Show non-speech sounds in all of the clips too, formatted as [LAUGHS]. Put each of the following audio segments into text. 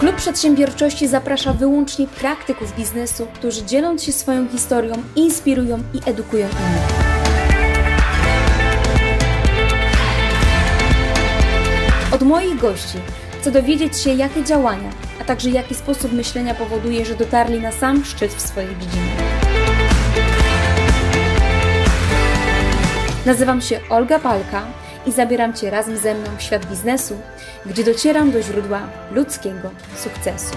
Klub Przedsiębiorczości zaprasza wyłącznie praktyków biznesu, którzy dzieląc się swoją historią, inspirują i edukują innych. Od moich gości chcę dowiedzieć się, jakie działania, a także jaki sposób myślenia powoduje, że dotarli na sam szczyt w swojej dziedzinie. Nazywam się Olga Palka i zabieram Cię razem ze mną w świat biznesu, gdzie docieram do źródła ludzkiego sukcesu.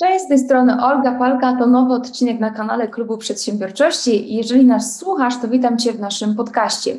Cześć, z tej strony Olga Palka, to nowy odcinek na kanale Klubu Przedsiębiorczości. Jeżeli nas słuchasz, to witam Cię w naszym podcaście.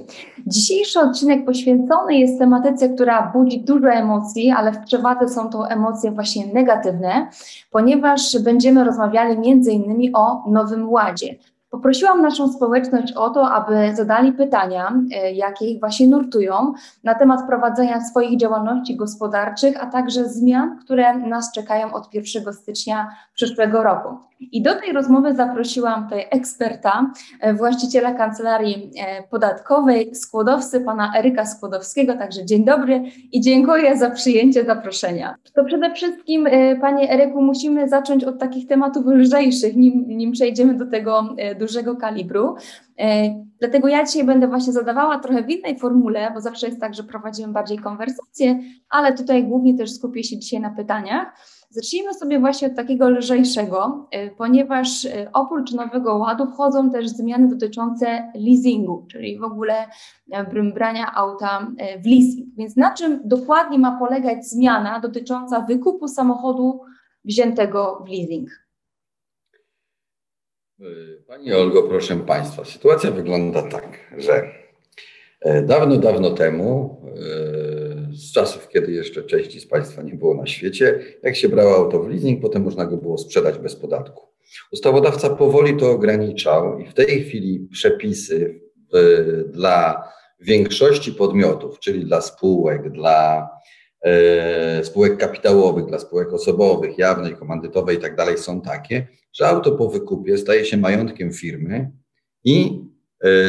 Dzisiejszy odcinek poświęcony jest tematyce, która budzi dużo emocji, ale w przewadze są to emocje właśnie negatywne, ponieważ będziemy rozmawiali innymi o Nowym Ładzie. Poprosiłam naszą społeczność o to, aby zadali pytania, e, jakie ich właśnie nurtują na temat prowadzenia swoich działalności gospodarczych, a także zmian, które nas czekają od 1 stycznia przyszłego roku. I do tej rozmowy zaprosiłam tutaj eksperta, e, właściciela kancelarii e, podatkowej, składowcy, pana Eryka Skłodowskiego. Także dzień dobry i dziękuję za przyjęcie zaproszenia. To przede wszystkim, panie Eryku, musimy zacząć od takich tematów lżejszych, nim, nim przejdziemy do tego dużego kalibru. E, dlatego ja dzisiaj będę właśnie zadawała trochę w innej formule, bo zawsze jest tak, że prowadzimy bardziej konwersację, ale tutaj głównie też skupię się dzisiaj na pytaniach. Zacznijmy sobie właśnie od takiego lżejszego, e, ponieważ e, oprócz Nowego Ładu wchodzą też zmiany dotyczące leasingu, czyli w ogóle brania auta w leasing. Więc na czym dokładnie ma polegać zmiana dotycząca wykupu samochodu wziętego w leasing? Pani Olgo, proszę Państwa, sytuacja wygląda tak, że e, dawno, dawno temu, e, z czasów, kiedy jeszcze części z Państwa nie było na świecie, jak się brało auto w leasing, potem można go było sprzedać bez podatku. Ustawodawca powoli to ograniczał i w tej chwili przepisy dla większości podmiotów, czyli dla spółek, dla E, spółek kapitałowych, dla spółek osobowych, jawnej, komandytowej i tak dalej są takie, że auto po wykupie staje się majątkiem firmy i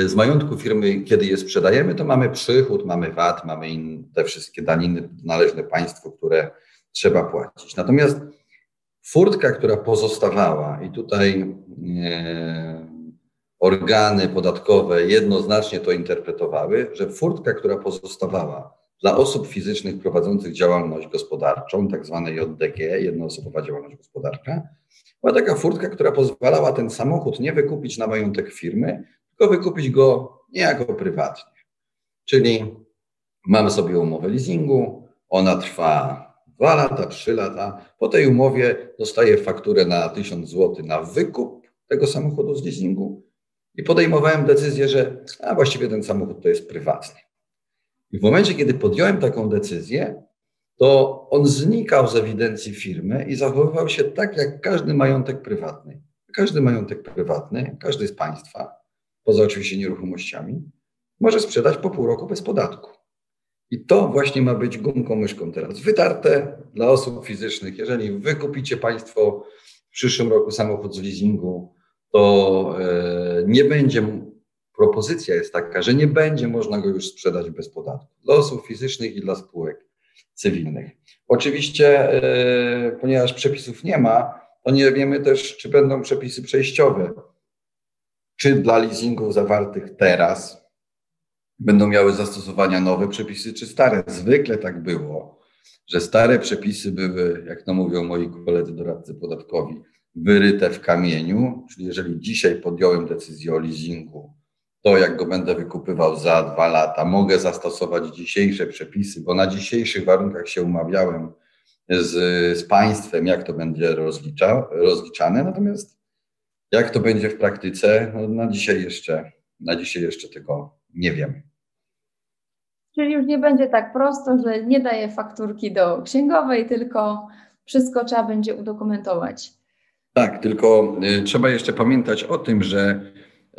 z majątku firmy, kiedy je sprzedajemy, to mamy przychód, mamy VAT, mamy te wszystkie daniny należne państwu, które trzeba płacić. Natomiast furtka, która pozostawała, i tutaj e, organy podatkowe jednoznacznie to interpretowały, że furtka, która pozostawała dla osób fizycznych prowadzących działalność gospodarczą, tak zwane JDG, jednoosobowa działalność gospodarcza, była taka furtka, która pozwalała ten samochód nie wykupić na majątek firmy, tylko wykupić go niejako prywatnie. Czyli mamy sobie umowę leasingu, ona trwa dwa lata, trzy lata. Po tej umowie dostaję fakturę na 1000 zł na wykup tego samochodu z leasingu i podejmowałem decyzję, że a właściwie ten samochód to jest prywatny. I w momencie, kiedy podjąłem taką decyzję, to on znikał z ewidencji firmy i zachowywał się tak, jak każdy majątek prywatny. Każdy majątek prywatny, każdy z państwa, poza oczywiście nieruchomościami, może sprzedać po pół roku bez podatku. I to właśnie ma być gumką myszką teraz. Wytarte dla osób fizycznych. Jeżeli wykupicie Państwo w przyszłym roku samochód z leasingu, to e, nie będzie propozycja jest taka, że nie będzie można go już sprzedać bez podatku dla osób fizycznych i dla spółek cywilnych. Oczywiście, yy, ponieważ przepisów nie ma, to nie wiemy też, czy będą przepisy przejściowe. Czy dla leasingów zawartych teraz będą miały zastosowania nowe przepisy, czy stare. Zwykle tak było, że stare przepisy były, jak to mówią moi koledzy doradcy podatkowi, wyryte w kamieniu, czyli jeżeli dzisiaj podjąłem decyzję o leasingu, to, jak go będę wykupywał za dwa lata, mogę zastosować dzisiejsze przepisy, bo na dzisiejszych warunkach się umawiałem z, z państwem, jak to będzie rozlicza, rozliczane. Natomiast jak to będzie w praktyce, no na dzisiaj jeszcze, na dzisiaj jeszcze tego nie wiemy. Czyli już nie będzie tak prosto, że nie daje fakturki do księgowej, tylko wszystko trzeba będzie udokumentować. Tak, tylko y, trzeba jeszcze pamiętać o tym, że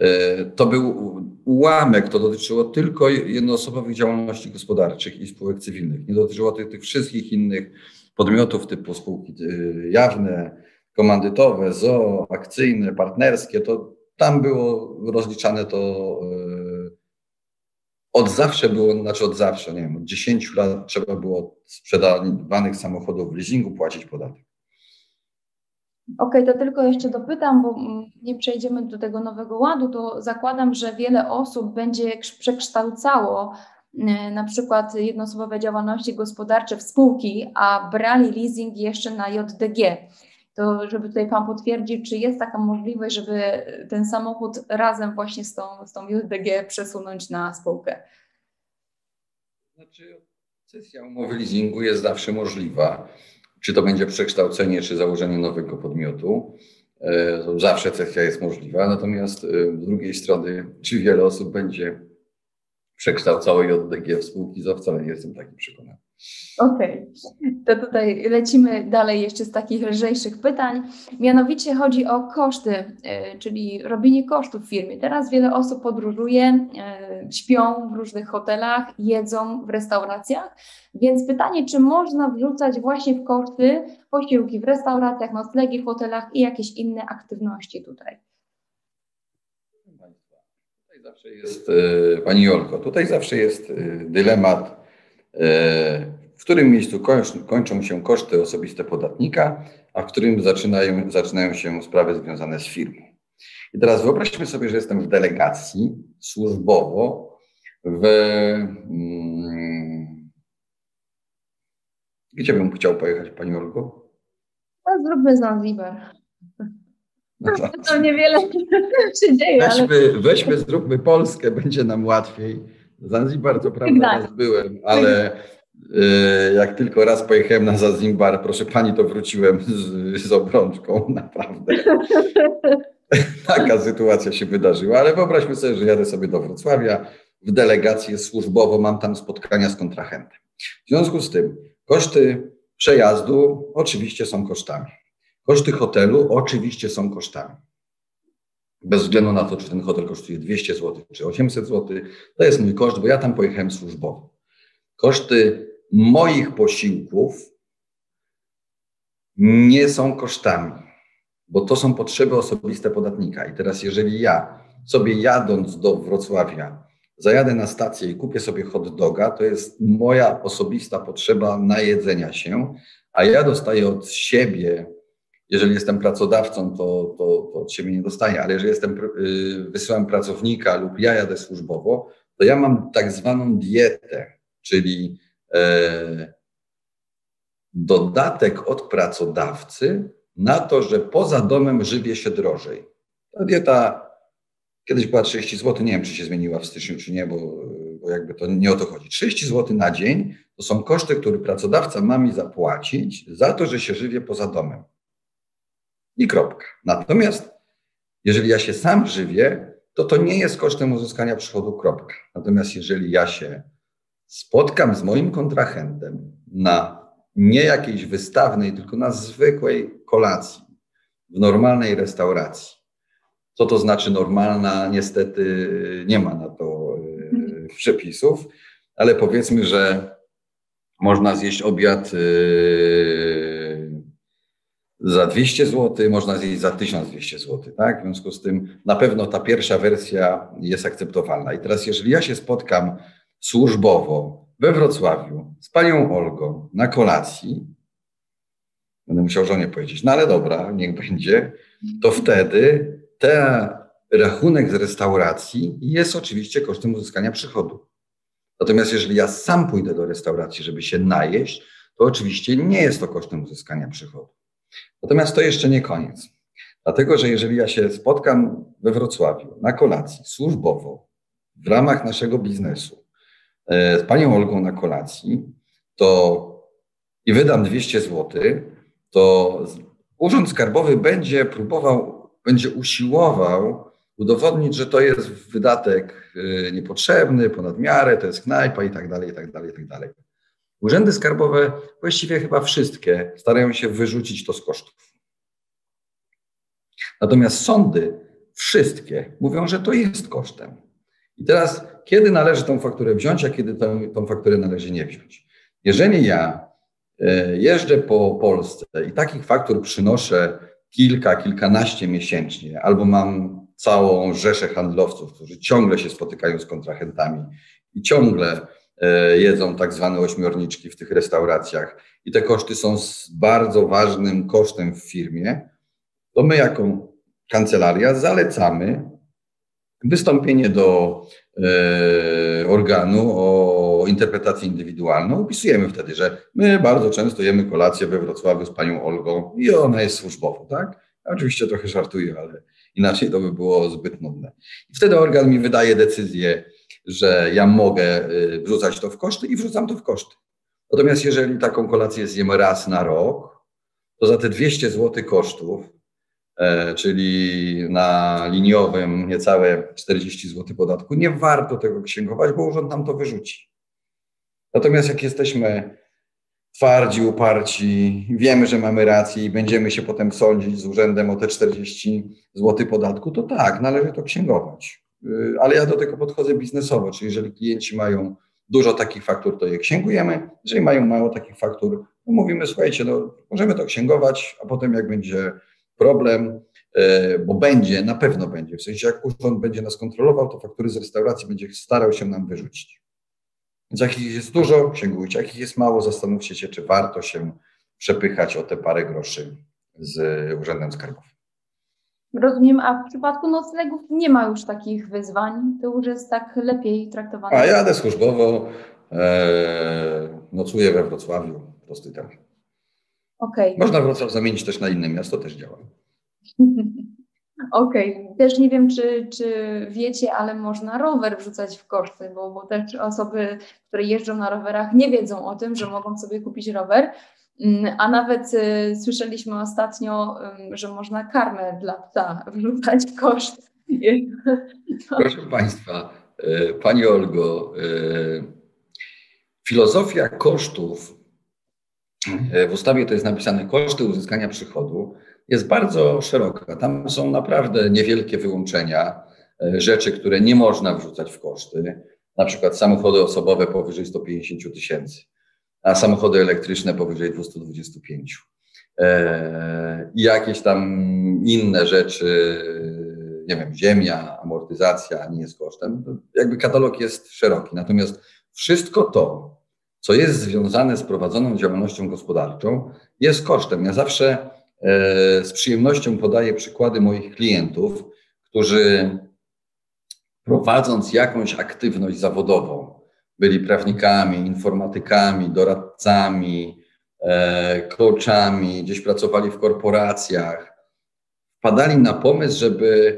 E, to był ułamek, to dotyczyło tylko jednoosobowych działalności gospodarczych i spółek cywilnych. Nie dotyczyło tych, tych wszystkich innych podmiotów typu spółki e, jawne, komandytowe, ZO, akcyjne, partnerskie. To tam było rozliczane to e, od zawsze było, znaczy od zawsze, nie wiem, od 10 lat trzeba było sprzedawanych samochodów w leasingu płacić podatek. Okej, okay, to tylko jeszcze dopytam, bo nie przejdziemy do tego nowego ładu, to zakładam, że wiele osób będzie przekształcało y, na przykład jednoosobowe działalności gospodarcze w spółki, a brali leasing jeszcze na JDG. To żeby tutaj Pan potwierdził, czy jest taka możliwość, żeby ten samochód razem właśnie z tą, z tą JDG przesunąć na spółkę? Znaczy, sesja umowy leasingu jest zawsze możliwa czy to będzie przekształcenie, czy założenie nowego podmiotu. E, zawsze kwestia jest możliwa, natomiast e, z drugiej strony, czy wiele osób będzie przekształcało JDG w spółki, to wcale nie jestem taki przekonany. Okej, okay. to tutaj lecimy dalej jeszcze z takich lżejszych pytań. Mianowicie chodzi o koszty, e, czyli robienie kosztów w firmie. Teraz wiele osób podróżuje, e, śpią w różnych hotelach, jedzą w restauracjach, więc pytanie, czy można wrzucać właśnie w koszty posiłki w restauracjach, noclegi w hotelach i jakieś inne aktywności tutaj? Zawsze jest, e, Pani Jolko, tutaj zawsze jest dylemat w którym miejscu kończą się koszty osobiste podatnika, a w którym zaczynają, zaczynają się sprawy związane z firmą. I teraz wyobraźmy sobie, że jestem w delegacji służbowo w. Hmm, gdzie bym chciał pojechać, Pani Olgo? No, zróbmy Zanzibar. No to, [LAUGHS] niewiele [LAUGHS] się dzieje. Weźmy, ale... weźmy, zróbmy Polskę, będzie nam łatwiej. Zanzibar to prawda, raz byłem, ale y, jak tylko raz pojechałem na Zanzibar, proszę pani, to wróciłem z, z obrączką, [LAUGHS] naprawdę. Taka sytuacja się wydarzyła, ale wyobraźmy sobie, że jadę sobie do Wrocławia w delegację służbowo, mam tam spotkania z kontrahentem. W związku z tym koszty przejazdu oczywiście są kosztami. Koszty hotelu oczywiście są kosztami bez względu na to, czy ten hotel kosztuje 200 zł, czy 800 zł, to jest mój koszt, bo ja tam pojechałem służbowo. Koszty moich posiłków nie są kosztami, bo to są potrzeby osobiste podatnika. I teraz, jeżeli ja sobie jadąc do Wrocławia, zajadę na stację i kupię sobie hot doga, to jest moja osobista potrzeba najedzenia się, a ja dostaję od siebie jeżeli jestem pracodawcą, to, to, to od siebie nie dostaję, ale jeżeli jestem, y, wysyłam pracownika lub ja jadę służbowo, to ja mam tak zwaną dietę, czyli e, dodatek od pracodawcy na to, że poza domem żywię się drożej. Ta dieta kiedyś była 30 zł, nie wiem, czy się zmieniła w styczniu, czy nie, bo, bo jakby to nie o to chodzi. 30 zł na dzień to są koszty, które pracodawca ma mi zapłacić za to, że się żywię poza domem i kropka. Natomiast jeżeli ja się sam żywię, to to nie jest kosztem uzyskania przychodu, kropka. Natomiast jeżeli ja się spotkam z moim kontrahentem na nie jakiejś wystawnej, tylko na zwykłej kolacji, w normalnej restauracji. Co to znaczy normalna? Niestety nie ma na to e, przepisów, ale powiedzmy, że można zjeść obiad e, za 200 zł, można zjeść za 1200 zł, tak? W związku z tym na pewno ta pierwsza wersja jest akceptowalna. I teraz, jeżeli ja się spotkam służbowo we Wrocławiu z panią Olgą na kolacji, będę musiał żonie powiedzieć, no ale dobra, niech będzie, to wtedy ten rachunek z restauracji jest oczywiście kosztem uzyskania przychodu. Natomiast jeżeli ja sam pójdę do restauracji, żeby się najeść, to oczywiście nie jest to kosztem uzyskania przychodu. Natomiast to jeszcze nie koniec. Dlatego, że jeżeli ja się spotkam we Wrocławiu na kolacji służbowo w ramach naszego biznesu e, z panią Olgą na kolacji, to i wydam 200 zł, to Urząd Skarbowy będzie próbował, będzie usiłował udowodnić, że to jest wydatek e, niepotrzebny, ponad miarę, to jest knajpa i tak dalej, i tak dalej, i tak dalej. Urzędy skarbowe, właściwie chyba wszystkie, starają się wyrzucić to z kosztów. Natomiast sądy, wszystkie, mówią, że to jest kosztem. I teraz, kiedy należy tą fakturę wziąć, a kiedy tą, tą fakturę należy nie wziąć? Jeżeli ja e, jeżdżę po Polsce i takich faktur przynoszę kilka, kilkanaście miesięcznie, albo mam całą rzeszę handlowców, którzy ciągle się spotykają z kontrahentami i ciągle jedzą tak zwane ośmiorniczki w tych restauracjach i te koszty są bardzo ważnym kosztem w firmie, to my jako kancelaria zalecamy wystąpienie do e, organu o interpretację indywidualną. Opisujemy wtedy, że my bardzo często jemy kolację we Wrocławiu z panią Olgą i ona jest służbowo, tak? Oczywiście trochę żartuję, ale inaczej to by było zbyt nudne. I wtedy organ mi wydaje decyzję, że ja mogę y, wrzucać to w koszty i wrzucam to w koszty. Natomiast jeżeli taką kolację zjemy raz na rok, to za te 200 zł kosztów, e, czyli na liniowym niecałe 40 zł podatku, nie warto tego księgować, bo urząd nam to wyrzuci. Natomiast jak jesteśmy twardzi, uparci, wiemy, że mamy rację i będziemy się potem sądzić z urzędem o te 40 zł podatku, to tak, należy to księgować. Y, ale ja do tego podchodzę biznesowo, czyli jeżeli klienci mają dużo takich faktur, to je księgujemy. Jeżeli mają mało takich faktur, mówimy, słuchajcie, no, możemy to księgować, a potem jak będzie problem, y, bo będzie, na pewno będzie, w sensie jak urząd będzie nas kontrolował, to faktury z restauracji będzie starał się nam wyrzucić. Więc jak ich jest dużo, księgujcie. Jak ich jest mało, zastanówcie się, czy warto się przepychać o te parę groszy z Urzędem Skarbowym. Rozumiem, a w przypadku noclegów nie ma już takich wyzwań, to już jest tak lepiej traktowane. A jadę służbowo, e, nocuję we Wrocławiu, prosty temat. Okay. Można Wrocław zamienić też na inne miasto, też działa. [LAUGHS] Okej, okay. też nie wiem, czy, czy wiecie, ale można rower wrzucać w koszty, bo, bo też osoby, które jeżdżą na rowerach, nie wiedzą o tym, że mogą sobie kupić rower. Mm, a nawet y, słyszeliśmy ostatnio, y, że można karmę dla psa wrzucać w koszt. [LAUGHS] Proszę Państwa, y, Pani Olgo, y, filozofia kosztów, y, w ustawie to jest napisane koszty uzyskania przychodu, jest bardzo szeroka. Tam są naprawdę niewielkie wyłączenia, e, rzeczy, które nie można wrzucać w koszty, na przykład samochody osobowe powyżej 150 tysięcy, a samochody elektryczne powyżej 225. E, I jakieś tam inne rzeczy, nie wiem, ziemia, amortyzacja nie jest kosztem. Jakby katalog jest szeroki. Natomiast wszystko to, co jest związane z prowadzoną działalnością gospodarczą, jest kosztem. Ja zawsze E, z przyjemnością podaję przykłady moich klientów, którzy prowadząc jakąś aktywność zawodową, byli prawnikami, informatykami, doradcami, e, coachami, gdzieś pracowali w korporacjach, wpadali na pomysł, żeby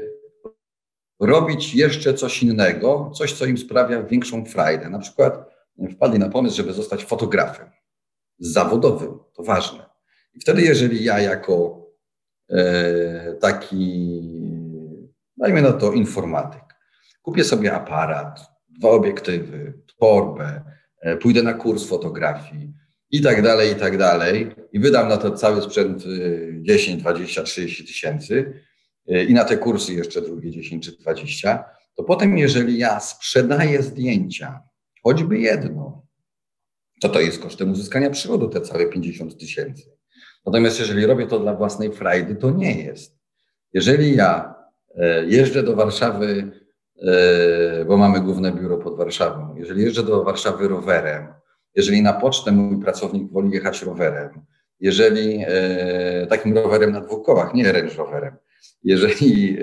robić jeszcze coś innego, coś, co im sprawia większą frajdę. Na przykład wpadli na pomysł, żeby zostać fotografem zawodowym, to ważne. I wtedy, jeżeli ja jako e, taki, dajmy na to informatyk, kupię sobie aparat, dwa obiektywy, torbę, e, pójdę na kurs fotografii i tak dalej, i tak dalej, i wydam na to cały sprzęt 10, 20, 30 tysięcy e, i na te kursy jeszcze drugie 10 czy 20, to potem, jeżeli ja sprzedaję zdjęcia, choćby jedno, to to jest kosztem uzyskania przychodu te całe 50 tysięcy. Natomiast jeżeli robię to dla własnej frajdy, to nie jest. Jeżeli ja e, jeżdżę do Warszawy, bo mamy główne biuro pod Warszawą, jeżeli jeżdżę do Warszawy rowerem, jeżeli na pocztę mój pracownik woli jechać rowerem, jeżeli e, takim rowerem na dwóch kołach, nie range rowerem, jeżeli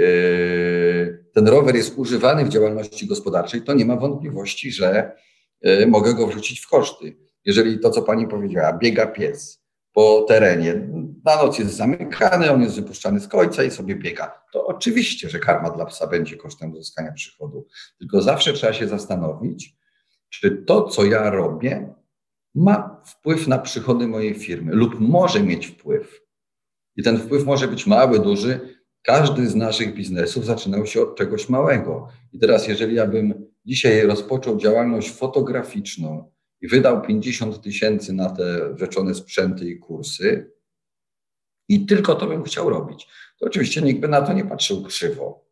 ten rower jest używany w działalności gospodarczej, to nie ma wątpliwości, że mogę go wrzucić w koszty. Jeżeli to, co pani powiedziała, biega pies, po terenie. Na noc jest zamykany, on jest wypuszczany z końca i sobie biega. To oczywiście, że karma dla psa będzie kosztem uzyskania przychodu. Tylko zawsze trzeba się zastanowić, czy to, co ja robię, ma wpływ na przychody mojej firmy lub może mieć wpływ. I ten wpływ może być mały, duży. Każdy z naszych biznesów zaczynał się od czegoś małego. I teraz, jeżeli ja bym dzisiaj rozpoczął działalność fotograficzną, i wydał 50 tysięcy na te rzeczone sprzęty i kursy i tylko to bym chciał robić, to oczywiście nikt by na to nie patrzył krzywo.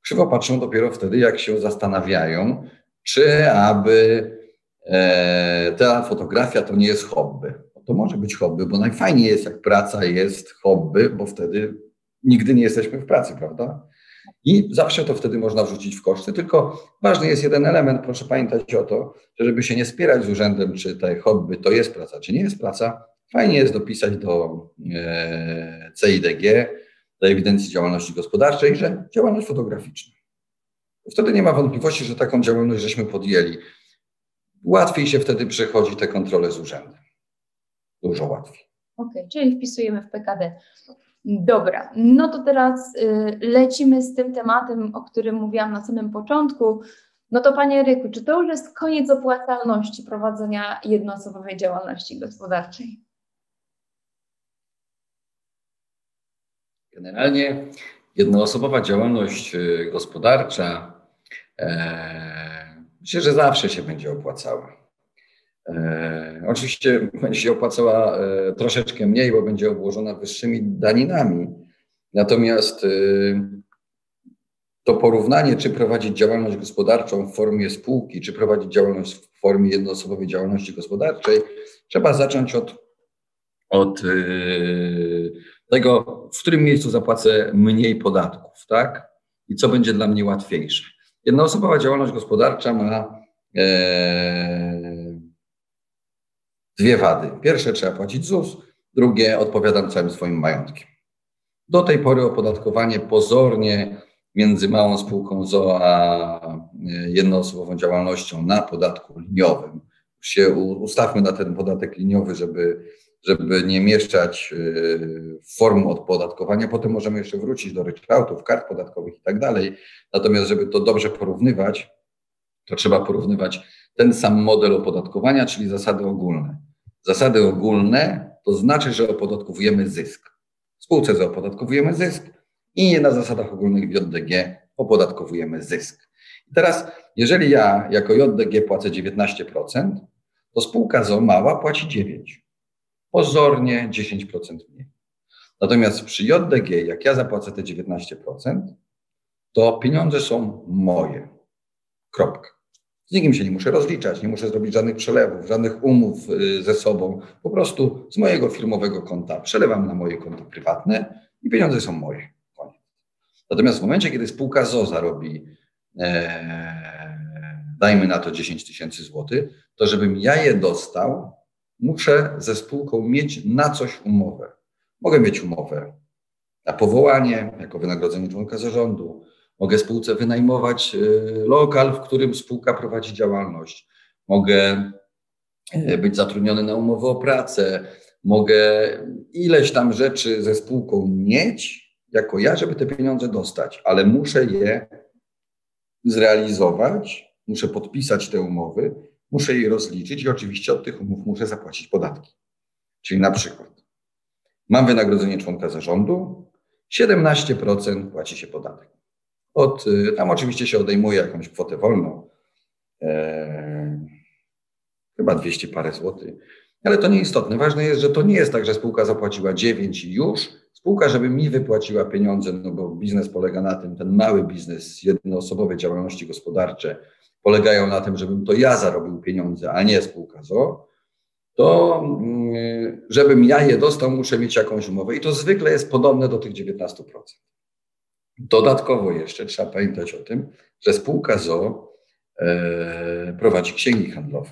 Krzywo patrzą dopiero wtedy, jak się zastanawiają, czy aby e, ta fotografia to nie jest hobby. To może być hobby, bo najfajniej jest, jak praca jest hobby, bo wtedy nigdy nie jesteśmy w pracy, prawda? I zawsze to wtedy można wrzucić w koszty, tylko ważny jest jeden element, proszę pamiętać o to, że żeby się nie spierać z urzędem, czy te hobby to jest praca, czy nie jest praca, fajnie jest dopisać do e, CIDG, do ewidencji działalności gospodarczej, że działalność fotograficzna. Wtedy nie ma wątpliwości, że taką działalność żeśmy podjęli. Łatwiej się wtedy przechodzi te kontrole z urzędem. Dużo łatwiej. Okej, okay, czyli wpisujemy w PKD. Dobra, no to teraz y, lecimy z tym tematem, o którym mówiłam na samym początku. No to Panie Ryku, czy to już jest koniec opłacalności prowadzenia jednoosobowej działalności gospodarczej? Generalnie jednoosobowa działalność y, gospodarcza e, myślę, że zawsze się będzie opłacała. E, oczywiście będzie się opłacała e, troszeczkę mniej, bo będzie obłożona wyższymi daninami. Natomiast e, to porównanie, czy prowadzić działalność gospodarczą w formie spółki, czy prowadzić działalność w formie jednoosobowej działalności gospodarczej, trzeba zacząć od, od tego, w którym miejscu zapłacę mniej podatków, tak? I co będzie dla mnie łatwiejsze. Jednoosobowa działalność gospodarcza ma dwie wady. Pierwsze trzeba płacić ZUS, drugie odpowiadam całym swoim majątkiem. Do tej pory opodatkowanie pozornie między małą spółką ZO a e, jednoosobową działalnością na podatku liniowym. Się ustawmy na ten podatek liniowy, żeby, żeby nie mieszczać e, form odpodatkowania. Potem możemy jeszcze wrócić do ryczałtów, kart podatkowych i tak dalej. Natomiast, żeby to dobrze porównywać, to trzeba porównywać ten sam model opodatkowania, czyli zasady ogólne. Zasady ogólne to znaczy, że opodatkowujemy zysk. W spółce zaopodatkowujemy zysk i na zasadach ogólnych w JDG opodatkowujemy zysk. I teraz, jeżeli ja jako JDG płacę 19%, to spółka ZO mała płaci 9%. Pozornie 10% mniej. Natomiast przy JDG, jak ja zapłacę te 19%, to pieniądze są moje. Kropka. Z nikim się nie muszę rozliczać, nie muszę zrobić żadnych przelewów, żadnych umów y, ze sobą. Po prostu z mojego firmowego konta przelewam na moje konto prywatne i pieniądze są moje. Natomiast w momencie, kiedy spółka ZO zarobi, e, dajmy na to 10 tysięcy złotych, to żebym ja je dostał, muszę ze spółką mieć na coś umowę. Mogę mieć umowę na powołanie, jako wynagrodzenie członka zarządu, Mogę spółce wynajmować y, lokal, w którym spółka prowadzi działalność. Mogę y, być zatrudniony na umowę o pracę. Mogę ileś tam rzeczy ze spółką mieć jako ja, żeby te pieniądze dostać, ale muszę je zrealizować, muszę podpisać te umowy, muszę je rozliczyć i oczywiście od tych umów muszę zapłacić podatki. Czyli na przykład mam wynagrodzenie członka zarządu, 17% płaci się podatek. Od, y, tam oczywiście się odejmuje jakąś kwotę wolną, e, chyba 200 parę złotych, ale to nieistotne. Ważne jest, że to nie jest tak, że spółka zapłaciła 9 i już. Spółka, żeby mi wypłaciła pieniądze, no bo biznes polega na tym, ten mały biznes, jednoosobowe działalności gospodarcze polegają na tym, żebym to ja zarobił pieniądze, a nie spółka ZO, to mm, żebym ja je dostał, muszę mieć jakąś umowę i to zwykle jest podobne do tych 19%. Dodatkowo jeszcze trzeba pamiętać o tym, że spółka ZO e, prowadzi księgi handlowe,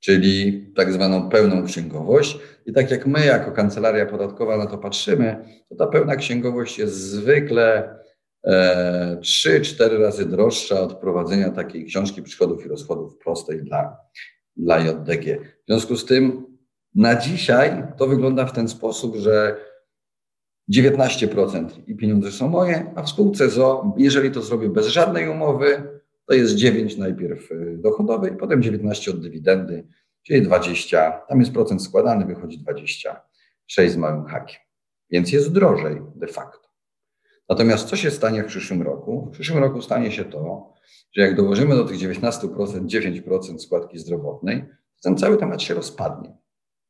czyli tak zwaną pełną księgowość. I tak jak my jako kancelaria podatkowa na to patrzymy, to ta pełna księgowość jest zwykle e, 3-4 razy droższa od prowadzenia takiej książki przychodów i rozchodów prostej dla, dla JDG. W związku z tym na dzisiaj to wygląda w ten sposób, że 19% i pieniądze są moje, a w spółce ZO, jeżeli to zrobię bez żadnej umowy, to jest 9 najpierw y, dochodowej, potem 19 od dywidendy, czyli 20, tam jest procent składany, wychodzi 26 z małym hakiem. Więc jest drożej de facto. Natomiast co się stanie w przyszłym roku? W przyszłym roku stanie się to, że jak dołożymy do tych 19% 9% składki zdrowotnej, to ten cały temat się rozpadnie.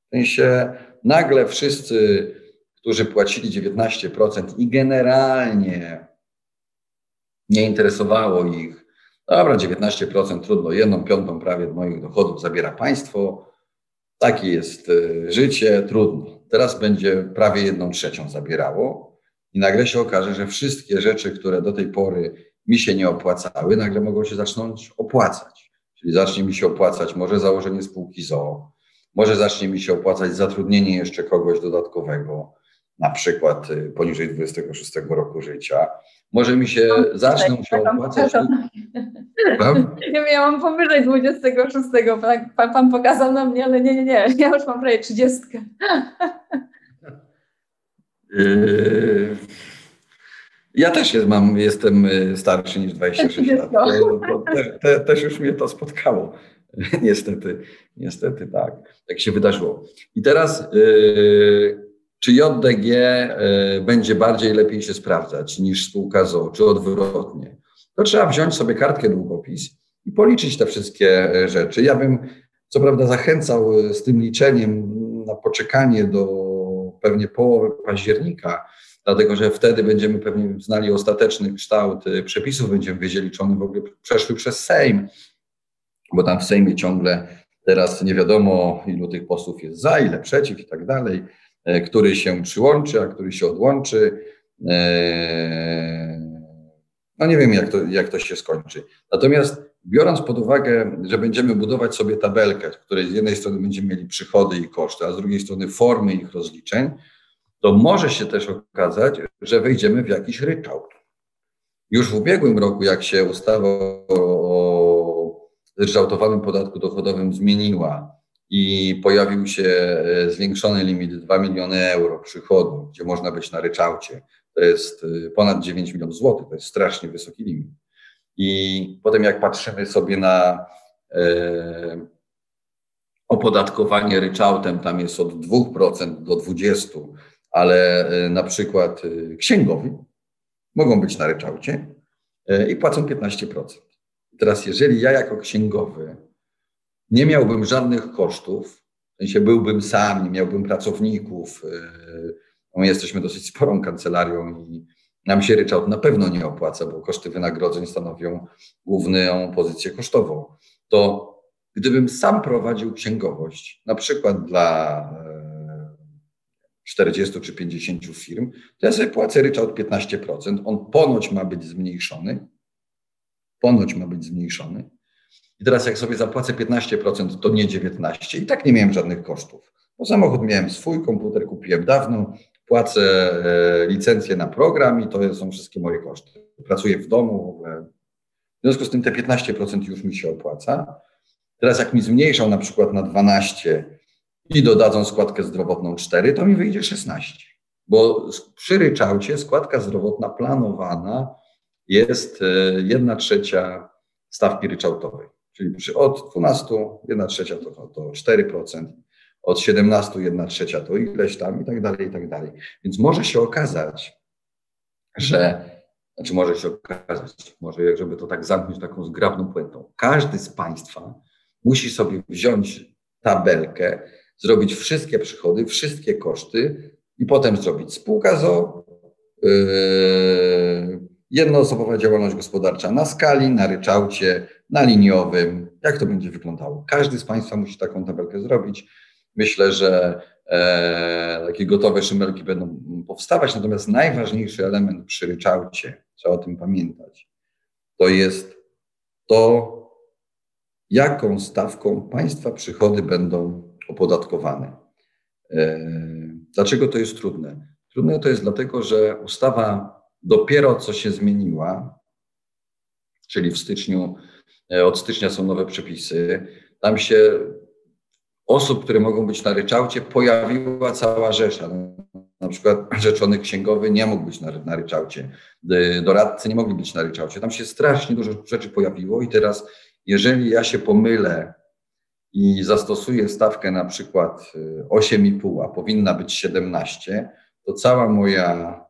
W sensie nagle wszyscy którzy płacili 19% i generalnie nie interesowało ich, dobra, 19% trudno, jedną piątą prawie moich dochodów zabiera państwo, takie jest e, życie, trudno. Teraz będzie prawie jedną trzecią zabierało I nagle się okaże, że wszystkie rzeczy, które do tej pory mi się nie opłacały, nagle mogą się zacząć opłacać. Czyli zacznie mi się opłacać może założenie spółki ZOO, może zacznie mi się opłacać zatrudnienie jeszcze kogoś dodatkowego, na przykład y, poniżej 26 roku życia. Może mi się no, zaczną się opłacać. [LAUGHS] Ja mam powyżej 26. Pan, pan pokazał na mnie, ale nie, nie, nie. Ja już mam prawie 30. [LAUGHS] Yy, ja też jest, mam, jestem y, starszy niż 26 lat. To, to te, te, też już mnie to spotkało. [LAUGHS] niestety, niestety tak. Tak się wydarzyło. I teraz yy, czy JDG yy, będzie bardziej lepiej się sprawdzać niż spółka ZO, czy odwrotnie? To trzeba wziąć sobie kartkę długopis i policzyć te wszystkie y, rzeczy. Ja bym co prawda zachęcał y, z tym liczeniem na poczekanie do pewnie połowy października, dlatego że wtedy będziemy pewnie znali ostateczny kształt przepisów, będziemy wiedzieli, czy one w ogóle przeszły przez Sejm, bo tam w Sejmie ciągle teraz nie wiadomo, ilu tych posłów jest za, ile przeciw i tak dalej, e, który się przyłączy, a który się odłączy. E, no nie wiem, jak to, jak to się skończy. Natomiast biorąc pod uwagę, że będziemy budować sobie tabelkę, w której z jednej strony będziemy mieli przychody i koszty, a z drugiej strony formy ich rozliczeń, to może się też okazać, że wejdziemy w jakiś ryczałt. Już w ubiegłym roku, jak się ustawa o zryczałtowanym podatku dochodowym zmieniła i pojawił się e, zwiększony limit 2 miliony euro przychodu, gdzie można być na ryczałcie, to jest e, ponad 9 milionów złotych, to jest strasznie wysoki limit. I potem jak patrzymy sobie na e, opodatkowanie ryczałtem, tam jest od 2% do 20%, ale e, na przykład e, księgowi mogą być na ryczałcie e, i płacą 15%. Teraz jeżeli ja jako księgowy nie miałbym żadnych kosztów, w sensie byłbym sam, nie miałbym pracowników, no my jesteśmy dosyć sporą kancelarią i nam się ryczałt na pewno nie opłaca, bo koszty wynagrodzeń stanowią główną pozycję kosztową. To gdybym sam prowadził księgowość, na przykład dla 40 czy 50 firm, to ja sobie płacę ryczałt 15%. On ponoć ma być zmniejszony. Ponoć ma być zmniejszony. Teraz jak sobie zapłacę 15%, to nie 19%. I tak nie miałem żadnych kosztów. Bo samochód miałem swój, komputer kupiłem dawno, płacę e, licencję na program i to są wszystkie moje koszty. Pracuję w domu. W związku z tym te 15% już mi się opłaca. Teraz jak mi zmniejszą na przykład na 12 i dodadzą składkę zdrowotną 4, to mi wyjdzie 16. Bo przy ryczałcie składka zdrowotna planowana jest 1 e, trzecia stawki ryczałtowej. Czyli przy od 12 1 trzecia to, to 4%, od 17 1 trzecia to ileś tam i tak dalej, i tak dalej. Więc może się okazać, że, znaczy może się okazać, może żeby to tak zamknąć taką zgrabną puentą, każdy z Państwa musi sobie wziąć tabelkę, zrobić wszystkie przychody, wszystkie koszty i potem zrobić spółka ZO, yy, jednoosobowa działalność gospodarcza na skali, na ryczałcie, na liniowym. Jak to będzie wyglądało? Każdy z Państwa musi taką tabelkę zrobić. Myślę, że e, takie gotowe szymelki będą powstawać, natomiast najważniejszy element przy ryczałcie, trzeba o tym pamiętać, to jest to, jaką stawką Państwa przychody będą opodatkowane. E, dlaczego to jest trudne? Trudne to jest dlatego, że ustawa dopiero co się zmieniła, czyli w styczniu, e, od stycznia są nowe przepisy. Tam się osób, które mogą być na ryczałcie, pojawiła cała rzesza. Na przykład [CLEARS THROAT] rzeczony księgowy nie mógł być na, na ryczałcie, doradcy nie mogli być na ryczałcie. Tam się strasznie dużo rzeczy pojawiło i teraz, jeżeli ja się pomylę i zastosuję stawkę na przykład 8,5, y, a powinna być 17, to cała moja,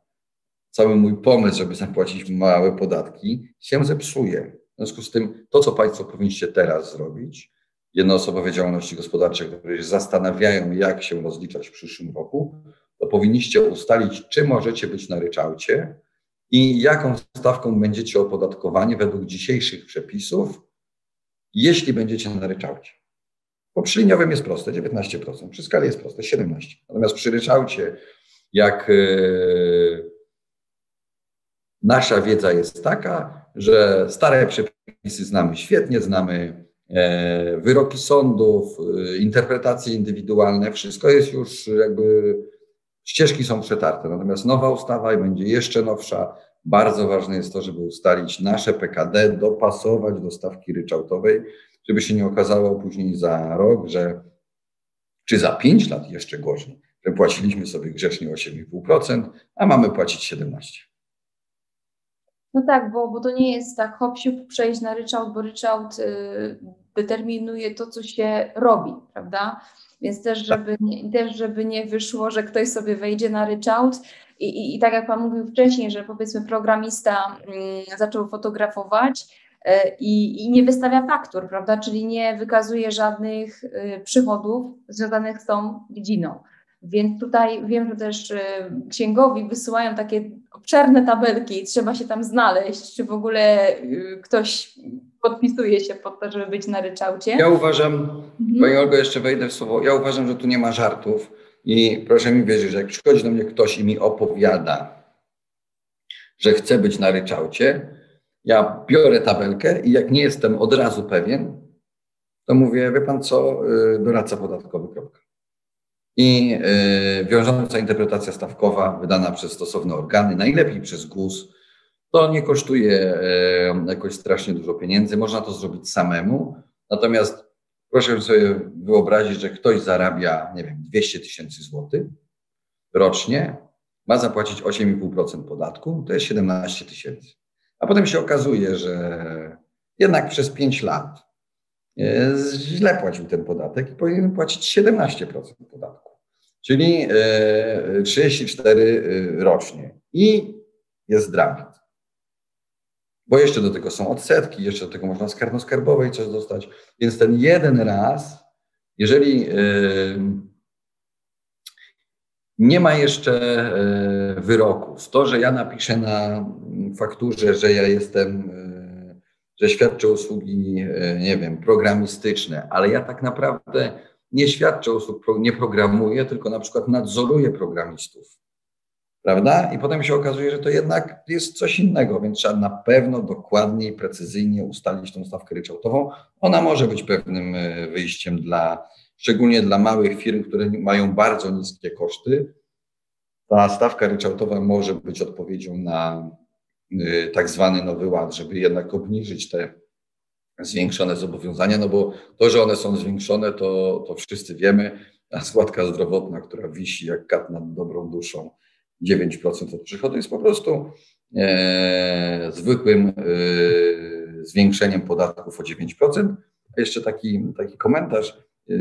cały mój pomysł, żeby zapłacić małe podatki, się zepsuje. W związku z tym to, co Państwo powinniście teraz zrobić, jednoosobowe działalności gospodarcze, które się zastanawiają, jak się rozliczać w przyszłym roku, to powinniście ustalić, czy możecie być na ryczałcie i jaką stawką będziecie opodatkowani według dzisiejszych przepisów, jeśli będziecie na ryczałcie. Bo przy liniowym jest proste, 19%, przy skali jest proste, 17%. Natomiast przy ryczałcie, jak e, nasza wiedza jest taka, że stare przepisy znamy świetnie, znamy e, wyroki sądów, e, interpretacje indywidualne, wszystko jest już jakby, ścieżki są przetarte. Natomiast nowa ustawa będzie jeszcze nowsza. Bardzo ważne jest to, żeby ustalić nasze PKD, dopasować do stawki ryczałtowej, żeby się nie okazało później za rok, że czy za 5 lat jeszcze gorzej, że płaciliśmy sobie grzecznie 8,5%, a mamy płacić 17%. No tak, bo, bo to nie jest tak hop przejść na ryczałt, bo ryczałt y, determinuje to, co się robi, prawda? Więc też tak. żeby, nie, też, żeby nie wyszło, że ktoś sobie wejdzie na ryczałt i, i, i tak jak Pan mówił wcześniej, że powiedzmy programista y, zaczął fotografować, y, i, i, nie wystawia faktur, prawda? Czyli nie wykazuje żadnych y, przychodów związanych z tą dziedziną. Więc tutaj wiem, że też y, księgowi wysyłają takie obszerne tabelki, trzeba się tam znaleźć, czy w ogóle y, ktoś podpisuje się pod to, żeby być na ryczałcie. Ja uważam, mhm. Pani Olgo, jeszcze wejdę w słowo, ja uważam, że tu nie ma żartów i proszę mi wierzyć, że jak przychodzi do mnie ktoś i mi opowiada, że chce być na ryczałcie, ja biorę tabelkę i jak nie jestem od razu pewien, to mówię, wie pan co, y, doradca podatkowy, kropka i e, wiążąca interpretacja stawkowa wydana przez stosowne organy, najlepiej przez GUS. To nie kosztuje e, jakoś strasznie dużo pieniędzy, można to zrobić samemu. Natomiast proszę sobie wyobrazić, że ktoś zarabia, nie wiem, 200 tysięcy złotych rocznie, ma zapłacić 8,5% podatku, to jest 17 tysięcy. A potem się okazuje, że jednak przez 5 lat źle płacił ten podatek i powinien płacić 17% podatku, czyli 34 e, rocznie. I jest dramat. Bo jeszcze do tego są odsetki, jeszcze do tego można z karno-skarbowej coś dostać. Więc ten jeden raz, jeżeli e, nie ma jeszcze wyroków, to, że ja napiszę na fakturze, że ja jestem że świadczę usługi, e, nie wiem, programistyczne, ale ja tak naprawdę nie świadczę usług, nie programuję, tylko na przykład nadzoruję programistów. Prawda? I potem się okazuje, że to jednak jest coś innego, więc trzeba na pewno dokładniej, precyzyjnie ustalić tą stawkę ryczałtową. Ona może być pewnym e, wyjściem dla, szczególnie dla małych firm, które mają bardzo niskie koszty. Ta stawka ryczałtowa może być odpowiedzią na tak zwany nowy ład, żeby jednak obniżyć te zwiększone zobowiązania, no bo to, że one są zwiększone, to, to wszyscy wiemy, a składka zdrowotna, która wisi jak kat nad dobrą duszą, 9% od przychodu jest po prostu e, zwykłym e, zwiększeniem podatków o 9%. A jeszcze taki, taki komentarz e,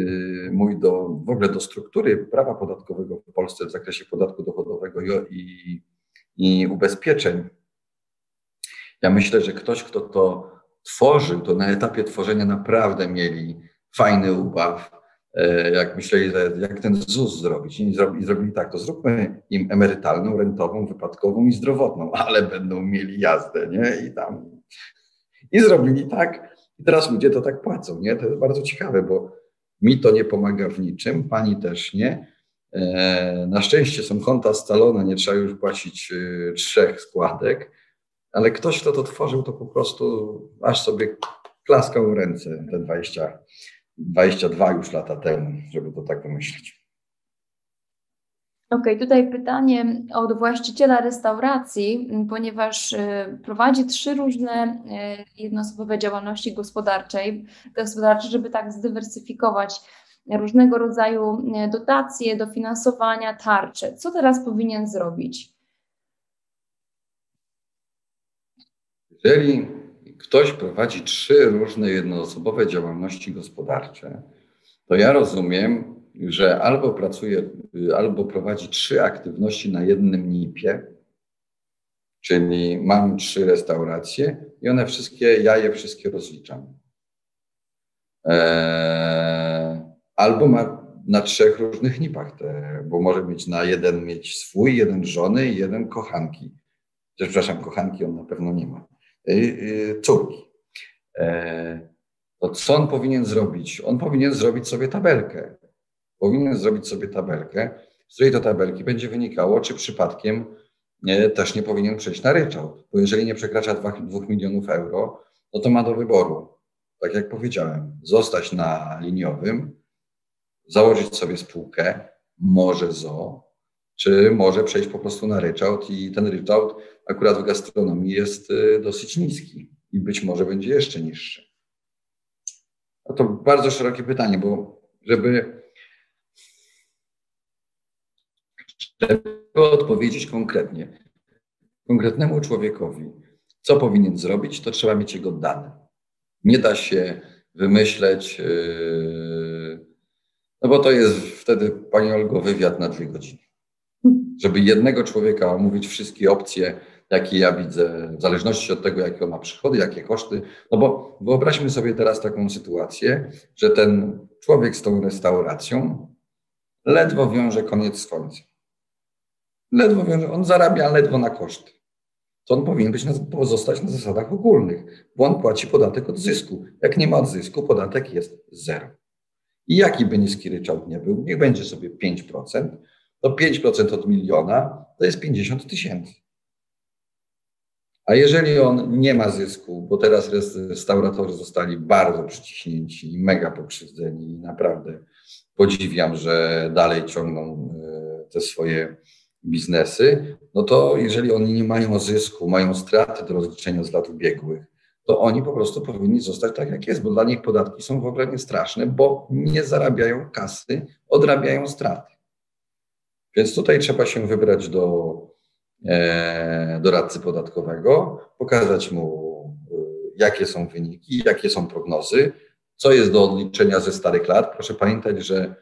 mój do, w ogóle do struktury prawa podatkowego w Polsce w zakresie podatku dochodowego i, i ubezpieczeń ja myślę, że ktoś, kto to tworzył, to na etapie tworzenia naprawdę mieli fajny ubaw, e, jak myśleli, jak ten ZUS zrobić. I zrobili tak, to zróbmy im emerytalną, rentową, wypadkową i zdrowotną, [LAUGHS] ale będą mieli jazdę, nie? I tam. I zrobili tak. I teraz ludzie to tak płacą, nie? To jest bardzo ciekawe, bo mi to nie pomaga w niczym, pani też nie. E, na szczęście są konta scalone, nie trzeba już płacić e, trzech składek ale ktoś, kto to tworzył, to po prostu aż sobie klaskał ręce te 20, 22 już lata temu, żeby to tak wymyślić. Okej, okay, tutaj pytanie od właściciela restauracji, ponieważ y, prowadzi trzy różne y, jednoosobowe działalności gospodarczej, gospodarcze, żeby tak zdywersyfikować różnego rodzaju y, dotacje, dofinansowania, tarcze. Co teraz powinien zrobić? Jeżeli ktoś prowadzi trzy różne jednoosobowe działalności gospodarcze, to ja rozumiem, że albo pracuje, albo prowadzi trzy aktywności na jednym NIP-ie, czyli mam trzy restauracje i one wszystkie, ja je wszystkie rozliczam. Eee, albo ma na trzech różnych NIP-ach, te, bo może mieć na jeden mieć swój, jeden żony i jeden kochanki. Przepraszam, kochanki on na pewno nie ma. Y, y, córki. E, to co on powinien zrobić? On powinien zrobić sobie tabelkę. Powinien zrobić sobie tabelkę, z której to tabelki będzie wynikało, czy przypadkiem nie, też nie powinien przejść na ryczałt, bo jeżeli nie przekracza 2, 2 milionów euro, no to ma do wyboru, tak jak powiedziałem, zostać na liniowym, założyć sobie spółkę, może ZO, czy może przejść po prostu na ryczałt i ten ryczałt akurat w gastronomii jest y, dosyć niski i być może będzie jeszcze niższy. To bardzo szerokie pytanie, bo żeby, żeby odpowiedzieć konkretnie, konkretnemu człowiekowi, co powinien zrobić, to trzeba mieć jego dane. Nie da się wymyśleć, yy, no bo to jest wtedy, Pani Olgo, wywiad na dwie godziny. Żeby jednego człowieka omówić wszystkie opcje, jakie ja widzę, w zależności od tego, jakie on ma przychody, jakie koszty. No bo wyobraźmy sobie teraz taką sytuację, że ten człowiek z tą restauracją ledwo wiąże koniec z końcem. Ledwo wiąże, on zarabia ledwo na koszty. To on powinien być na, pozostać na zasadach ogólnych, bo on płaci podatek od zysku. Jak nie ma od zysku, podatek jest zero. I jaki by niski ryczałt nie był, niech będzie sobie 5%, to 5% od miliona to jest 50 tysięcy. A jeżeli on nie ma zysku, bo teraz restauratorzy zostali bardzo przyciśnięci i mega pokrzywdzeni i naprawdę podziwiam, że dalej ciągną e, te swoje biznesy, no to jeżeli oni nie mają zysku, mają straty do rozliczenia z lat ubiegłych, to oni po prostu powinni zostać tak, jak jest, bo dla nich podatki są w ogóle nie straszne, bo nie zarabiają kasy, odrabiają straty. Więc tutaj trzeba się wybrać do doradcy podatkowego, pokazać mu, e, jakie są wyniki, jakie są prognozy, co jest do odliczenia ze starych lat. Proszę pamiętać, że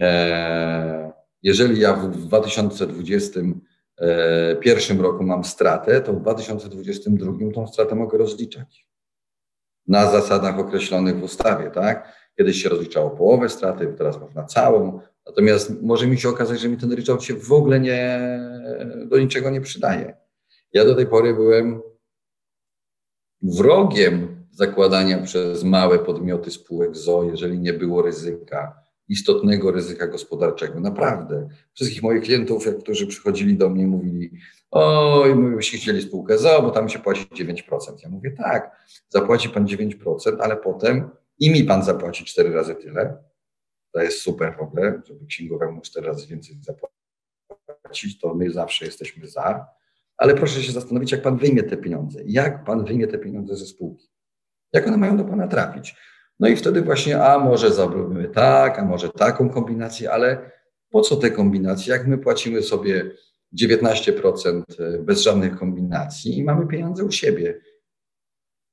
e, jeżeli ja w 2021 roku mam stratę, to w 2022 tą stratę mogę rozliczać na zasadach określonych w ustawie, tak? Kiedyś się rozliczało połowę straty, teraz można całą, Natomiast może mi się okazać, że mi ten ryczałt się w ogóle nie, do niczego nie przydaje. Ja do tej pory byłem wrogiem zakładania przez małe podmioty spółek ZO, jeżeli nie było ryzyka, istotnego ryzyka gospodarczego. Naprawdę. Wszystkich moich klientów, którzy przychodzili do mnie, mówili: Oj, my byśmy chcieli spółkę ZO, bo tam się płaci 9%. Ja mówię: Tak, zapłaci pan 9%, ale potem i mi pan zapłaci 4 razy tyle, to jest super w ogóle, żeby księgowemu cztery razy więcej zapłacić, to my zawsze jesteśmy za. Ale proszę się zastanowić, jak pan wyjmie te pieniądze. Jak pan wyjmie te pieniądze ze spółki? Jak one mają do pana trafić? No i wtedy właśnie, a może zrobimy tak, a może taką kombinację, ale po co te kombinacje? Jak my płacimy sobie 19% bez żadnych kombinacji i mamy pieniądze u siebie.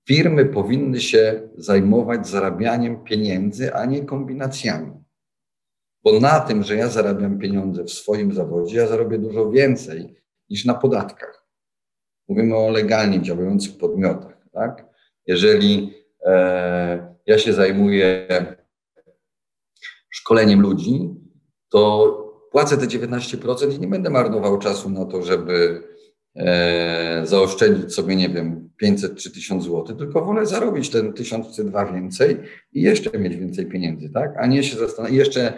Firmy powinny się zajmować zarabianiem pieniędzy, a nie kombinacjami. Bo na tym, że ja zarabiam pieniądze w swoim zawodzie, ja zarobię dużo więcej niż na podatkach. Mówimy o legalnie działających podmiotach. Tak? Jeżeli e, ja się zajmuję szkoleniem ludzi, to płacę te 19% i nie będę marnował czasu na to, żeby e, zaoszczędzić sobie, nie wiem, 500 czy 1000 zł, tylko wolę zarobić ten 1000 czy dwa więcej i jeszcze mieć więcej pieniędzy, tak? A nie się zastanawiać, jeszcze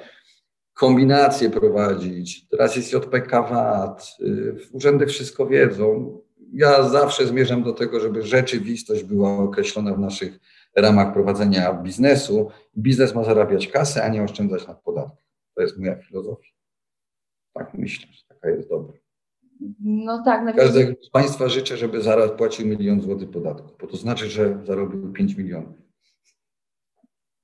kombinacje prowadzić. Teraz jest JPK VAT, y, urzędy wszystko wiedzą. Ja zawsze zmierzam do tego, żeby rzeczywistość była określona w naszych ramach prowadzenia biznesu. Biznes ma zarabiać kasę, a nie oszczędzać na podatkach. To jest moja filozofia. Tak myślę, że taka jest dobra. No tak. Na Każdego z Państwa życzę, żeby zaraz płacił milion złotych podatku, bo to znaczy, że zarobił 5 milionów.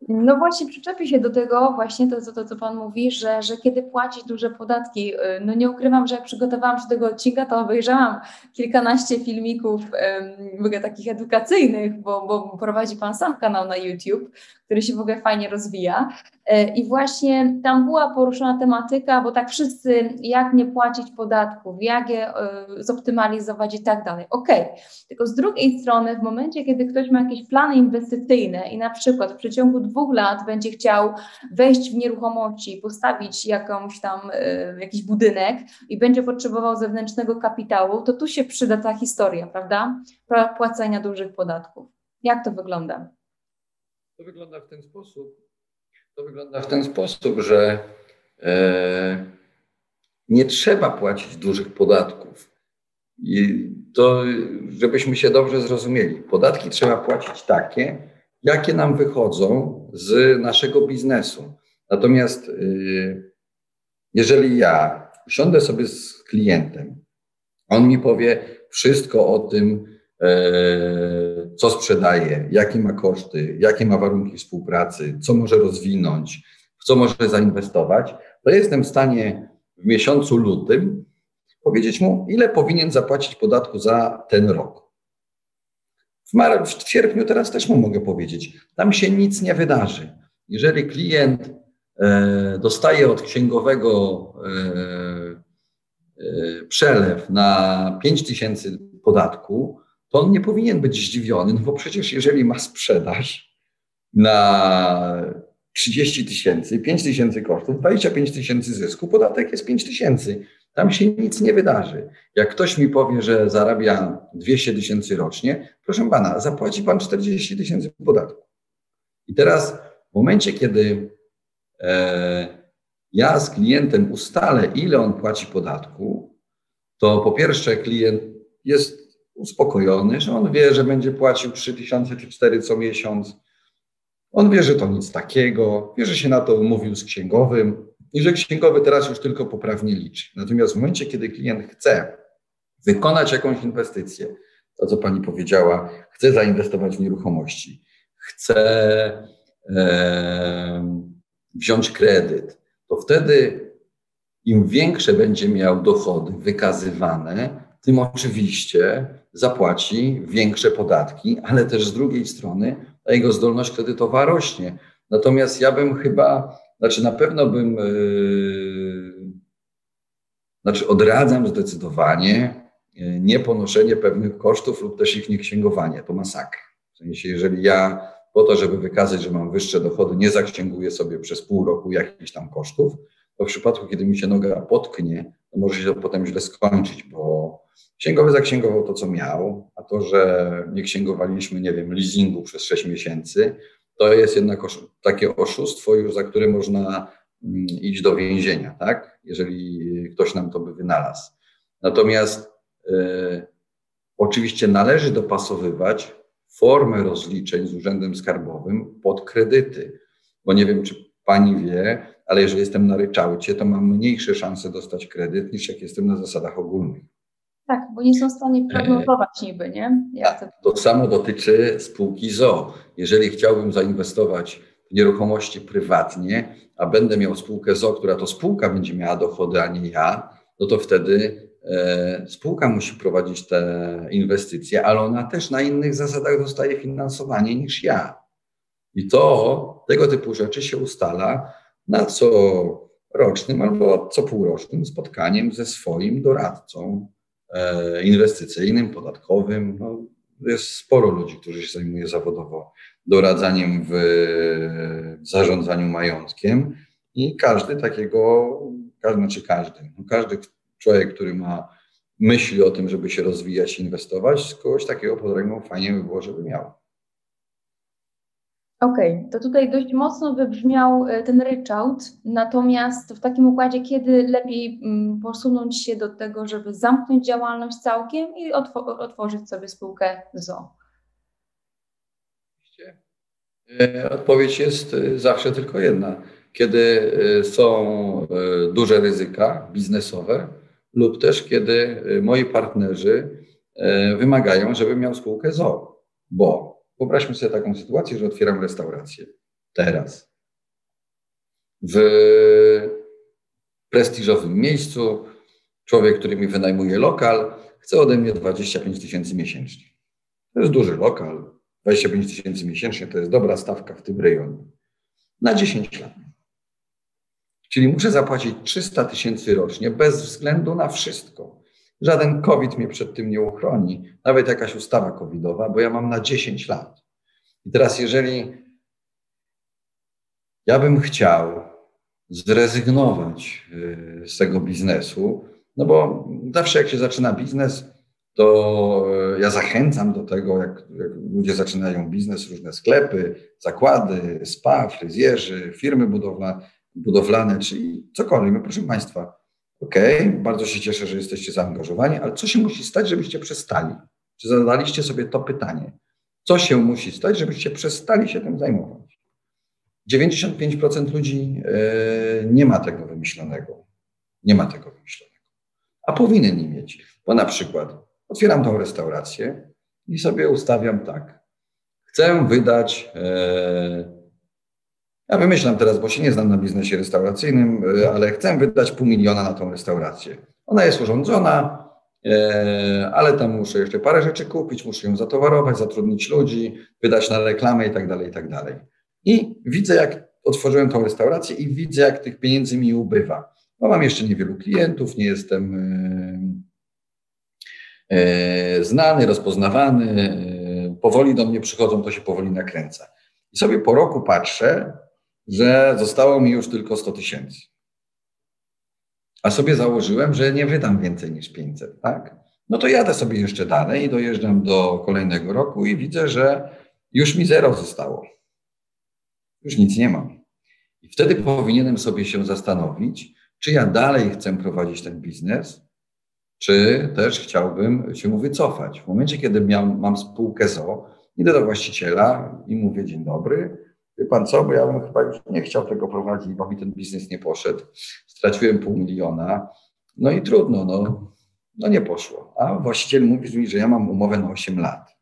No właśnie przyczepi się do tego właśnie to, to, co Pan mówi, że, że kiedy płacić duże podatki, y, no nie ukrywam, że jak przygotowałam się do tego odcinka, to obejrzałam kilkanaście filmików um, takich edukacyjnych, bo, bo prowadzi Pan sam kanał na YouTube, który się w ogóle fajnie rozwija. E, I właśnie tam była poruszona tematyka, bo tak wszyscy, jak nie płacić podatków, jak je e, zoptymalizować i tak dalej. Okej, okay. tylko z drugiej strony, w momencie, kiedy ktoś ma jakieś plany inwestycyjne i na przykład w przeciągu dwóch lat będzie chciał wejść w nieruchomości, postawić jakąś tam, e, jakiś budynek i będzie potrzebował zewnętrznego kapitału, to tu się przyda ta historia, prawda? Płacenia dużych podatków. Jak to wygląda? To wygląda w ten sposób, to wygląda w ten sposób, że e, nie trzeba płacić dużych podatków. I to, żebyśmy się dobrze zrozumieli, podatki trzeba płacić takie, jakie nam wychodzą z naszego biznesu. Natomiast y, jeżeli ja usiądę sobie z klientem, on mi powie wszystko o tym, e, co sprzedaje, jakie ma koszty, jakie ma warunki współpracy, co może rozwinąć, w co może zainwestować, to jestem w stanie w miesiącu lutym powiedzieć mu, ile powinien zapłacić podatku za ten rok. W, mar- w sierpniu teraz też mu mogę powiedzieć, tam się nic nie wydarzy. Jeżeli klient e, dostaje od księgowego e, e, przelew na 5 tysięcy podatku, to on nie powinien być zdziwiony, no bo przecież jeżeli ma sprzedaż na 30 tysięcy, 5 tysięcy kosztów, 25 tysięcy zysku, podatek jest 5 tysięcy. Tam się nic nie wydarzy. Jak ktoś mi powie, że zarabia 200 tysięcy rocznie, proszę pana, zapłaci pan 40 tysięcy podatku. I teraz w momencie, kiedy e, ja z klientem ustalę, ile on płaci podatku, to po pierwsze klient jest uspokojony, że on wie, że będzie płacił 3 tysiące czy 4 co miesiąc. On wie, że to nic takiego, wie, że się na to umówił z księgowym, i że księgowy teraz już tylko poprawnie liczy. Natomiast w momencie, kiedy klient chce wykonać jakąś inwestycję, to co pani powiedziała, chce zainwestować w nieruchomości, chce e, wziąć kredyt, to wtedy im większe będzie miał dochody wykazywane, tym oczywiście zapłaci większe podatki, ale też z drugiej strony ta jego zdolność kredytowa rośnie. Natomiast ja bym chyba znaczy na pewno bym, yy, znaczy odradzam zdecydowanie yy, nieponoszenie pewnych kosztów lub też ich nieksięgowanie. To masakra. W sensie, jeżeli ja po to, żeby wykazać, że mam wyższe dochody, nie zaksięguję sobie przez pół roku jakichś tam kosztów, to w przypadku, kiedy mi się noga potknie, to może się to potem źle skończyć, bo księgowy zaksięgował to, co miał, a to, że nie księgowaliśmy, nie wiem, leasingu przez 6 miesięcy, to jest jednak takie oszustwo już, za które można mm, iść do więzienia, tak? Jeżeli ktoś nam to by wynalazł. Natomiast e, oczywiście należy dopasowywać formę rozliczeń z Urzędem Skarbowym pod kredyty, bo nie wiem, czy pani wie, ale jeżeli jestem na ryczałcie, to mam mniejsze szanse dostać kredyt niż jak jestem na zasadach ogólnych. Tak, bo nie są w stanie prognozować niby, nie? Jak to... to samo dotyczy spółki ZO. Jeżeli chciałbym zainwestować w nieruchomości prywatnie, a będę miał spółkę ZO, która to spółka będzie miała dochody, a nie ja, no to wtedy e, spółka musi prowadzić te inwestycje, ale ona też na innych zasadach dostaje finansowanie niż ja. I to, tego typu rzeczy się ustala na co rocznym albo co półrocznym spotkaniem ze swoim doradcą E, inwestycyjnym, podatkowym. No, jest sporo ludzi, którzy się zajmuje zawodowo doradzaniem w zarządzaniu majątkiem i każdy takiego, każdy, znaczy każdy, no każdy człowiek, który ma myśli o tym, żeby się rozwijać, inwestować, kogoś takiego pod ręką fajnie by było, żeby miał. Okej, okay, to tutaj dość mocno wybrzmiał e, ten ryczałt, natomiast w takim układzie, kiedy lepiej mm, posunąć się do tego, żeby zamknąć działalność całkiem i otworzyć sobie spółkę ZO? E, odpowiedź jest e, zawsze tylko jedna. Kiedy są duże ryzyka biznesowe lub też kiedy moi partnerzy wymagają, żebym miał spółkę ZO, bo Wyobraźmy sobie taką sytuację, że otwieram restaurację. Teraz. W prestiżowym miejscu człowiek, który mi wynajmuje lokal, chce ode mnie 25 tysięcy miesięcznie. To jest duży lokal. 25 tysięcy miesięcznie to jest dobra stawka w tym rejonie. Na 10 lat. Czyli muszę zapłacić 300 tysięcy rocznie bez względu na wszystko. Żaden COVID mnie przed tym nie uchroni, nawet jakaś ustawa covidowa, bo ja mam na 10 lat. I teraz, jeżeli ja bym chciał zrezygnować y, z tego biznesu, no bo zawsze jak się zaczyna biznes, to y, ja zachęcam do tego, jak, ludzie zaczynają biznes, różne sklepy, zakłady, spa, fryzjerzy, firmy budowlane czyli cokolwiek. No proszę Państwa, OK, bardzo się cieszę, że jesteście zaangażowani, ale co się musi stać, żebyście przestali? Czy zadaliście sobie to pytanie? Co się musi stać, żebyście przestali się tym zajmować? 95% ludzi e, nie ma tego wymyślonego. Nie ma tego wymyślonego. A powinien mieć. Bo na przykład otwieram tą restaurację i sobie ustawiam tak. Chcę wydać. E, ja wymyślam teraz, bo się nie znam na biznesie restauracyjnym, e, ale chcę wydać pół miliona na tą restaurację. Ona jest urządzona, ale tam muszę jeszcze parę rzeczy kupić, muszę ją zatowarować, zatrudnić ludzi, wydać na reklamę i tak dalej, i tak dalej. I widzę, jak otworzyłem tą restaurację i widzę, jak tych pieniędzy mi ubywa. Bo mam jeszcze niewielu klientów, nie jestem e, e, znany, rozpoznawany. E, powoli do mnie przychodzą, to się powoli nakręca. I sobie po roku patrzę, że zostało mi już tylko 100 tysięcy. A sobie założyłem, że nie wydam więcej niż 500, tak? No to jadę sobie jeszcze dalej i dojeżdżam do kolejnego roku i widzę, że już mi zero zostało już nic nie mam. I wtedy powinienem sobie się zastanowić, czy ja dalej chcę prowadzić ten biznes, czy też chciałbym się wycofać. W momencie, kiedy miał, mam spółkę ZO, idę do właściciela i mówię dzień dobry, wie pan co, bo ja bym chyba już nie chciał tego prowadzić, bo mi ten biznes nie poszedł. Straciłem pół miliona, no i trudno, no, no nie poszło. A właściciel mówi mi, że ja mam umowę na 8 lat.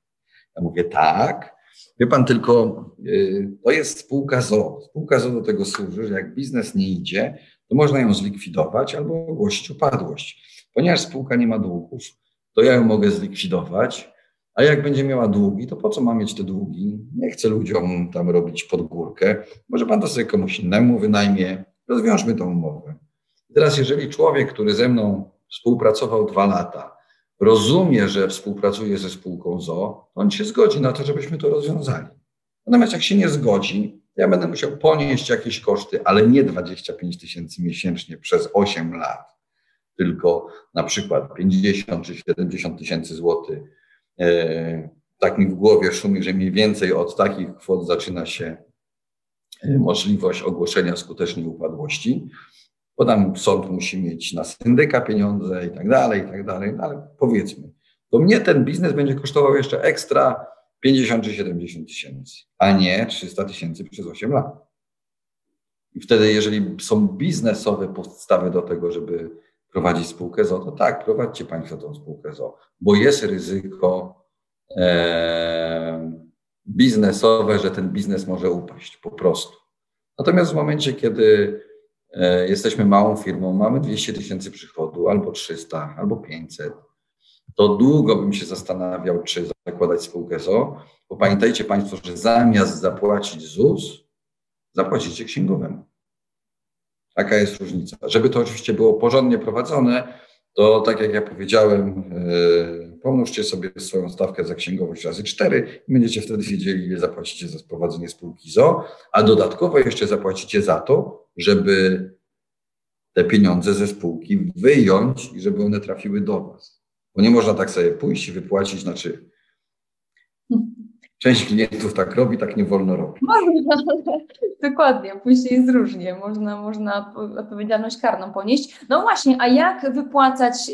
Ja mówię tak, Wie pan, tylko y, to jest spółka ZO. Spółka ZO do tego służy, że jak biznes nie idzie, to można ją zlikwidować albo ogłosić upadłość. Ponieważ spółka nie ma długów, to ja ją mogę zlikwidować, a jak będzie miała długi, to po co ma mieć te długi? Nie chcę ludziom tam robić pod górkę. Może pan to sobie komuś innemu wynajmie. Rozwiążmy tą umowę. Teraz, jeżeli człowiek, który ze mną współpracował dwa lata, rozumie, że współpracuje ze spółką ZO, on się zgodzi na to, żebyśmy to rozwiązali. Natomiast jak się nie zgodzi, ja będę musiał ponieść jakieś koszty, ale nie 25 tysięcy miesięcznie przez 8 lat, tylko na przykład 50 czy 70 tysięcy złotych. E, tak mi w głowie szumi, że mniej więcej od takich kwot zaczyna się e, możliwość ogłoszenia skutecznej upadłości bo tam sąd musi mieć na syndyka pieniądze i tak dalej, i tak dalej, no ale powiedzmy, to mnie ten biznes będzie kosztował jeszcze ekstra 50 czy 70 tysięcy, a nie 300 tysięcy przez 8 lat. I wtedy, jeżeli są biznesowe podstawy do tego, żeby prowadzić spółkę ZO, to tak, prowadźcie Państwo tą spółkę ZO, bo jest ryzyko e, biznesowe, że ten biznes może upaść po prostu. Natomiast w momencie, kiedy E, jesteśmy małą firmą, mamy 200 tysięcy przychodu, albo 300, albo 500, to długo bym się zastanawiał, czy zakładać spółkę ZO, bo pamiętajcie Państwo, że zamiast zapłacić ZUS, zapłacicie księgowemu. Taka jest różnica. Żeby to oczywiście było porządnie prowadzone, to tak jak ja powiedziałem, yy, pomnóżcie sobie swoją stawkę za księgowość razy 4 i będziecie wtedy wiedzieli, ile zapłacicie za sprowadzenie spółki ZO, a dodatkowo jeszcze zapłacicie za to, żeby te pieniądze ze spółki wyjąć i żeby one trafiły do Was. Bo nie można tak sobie pójść i wypłacić, znaczy [LAUGHS] część klientów tak robi, tak nie wolno robić. Można, [LAUGHS] dokładnie, później jest różnie, można, można odpowiedzialność karną ponieść. No właśnie, a jak wypłacać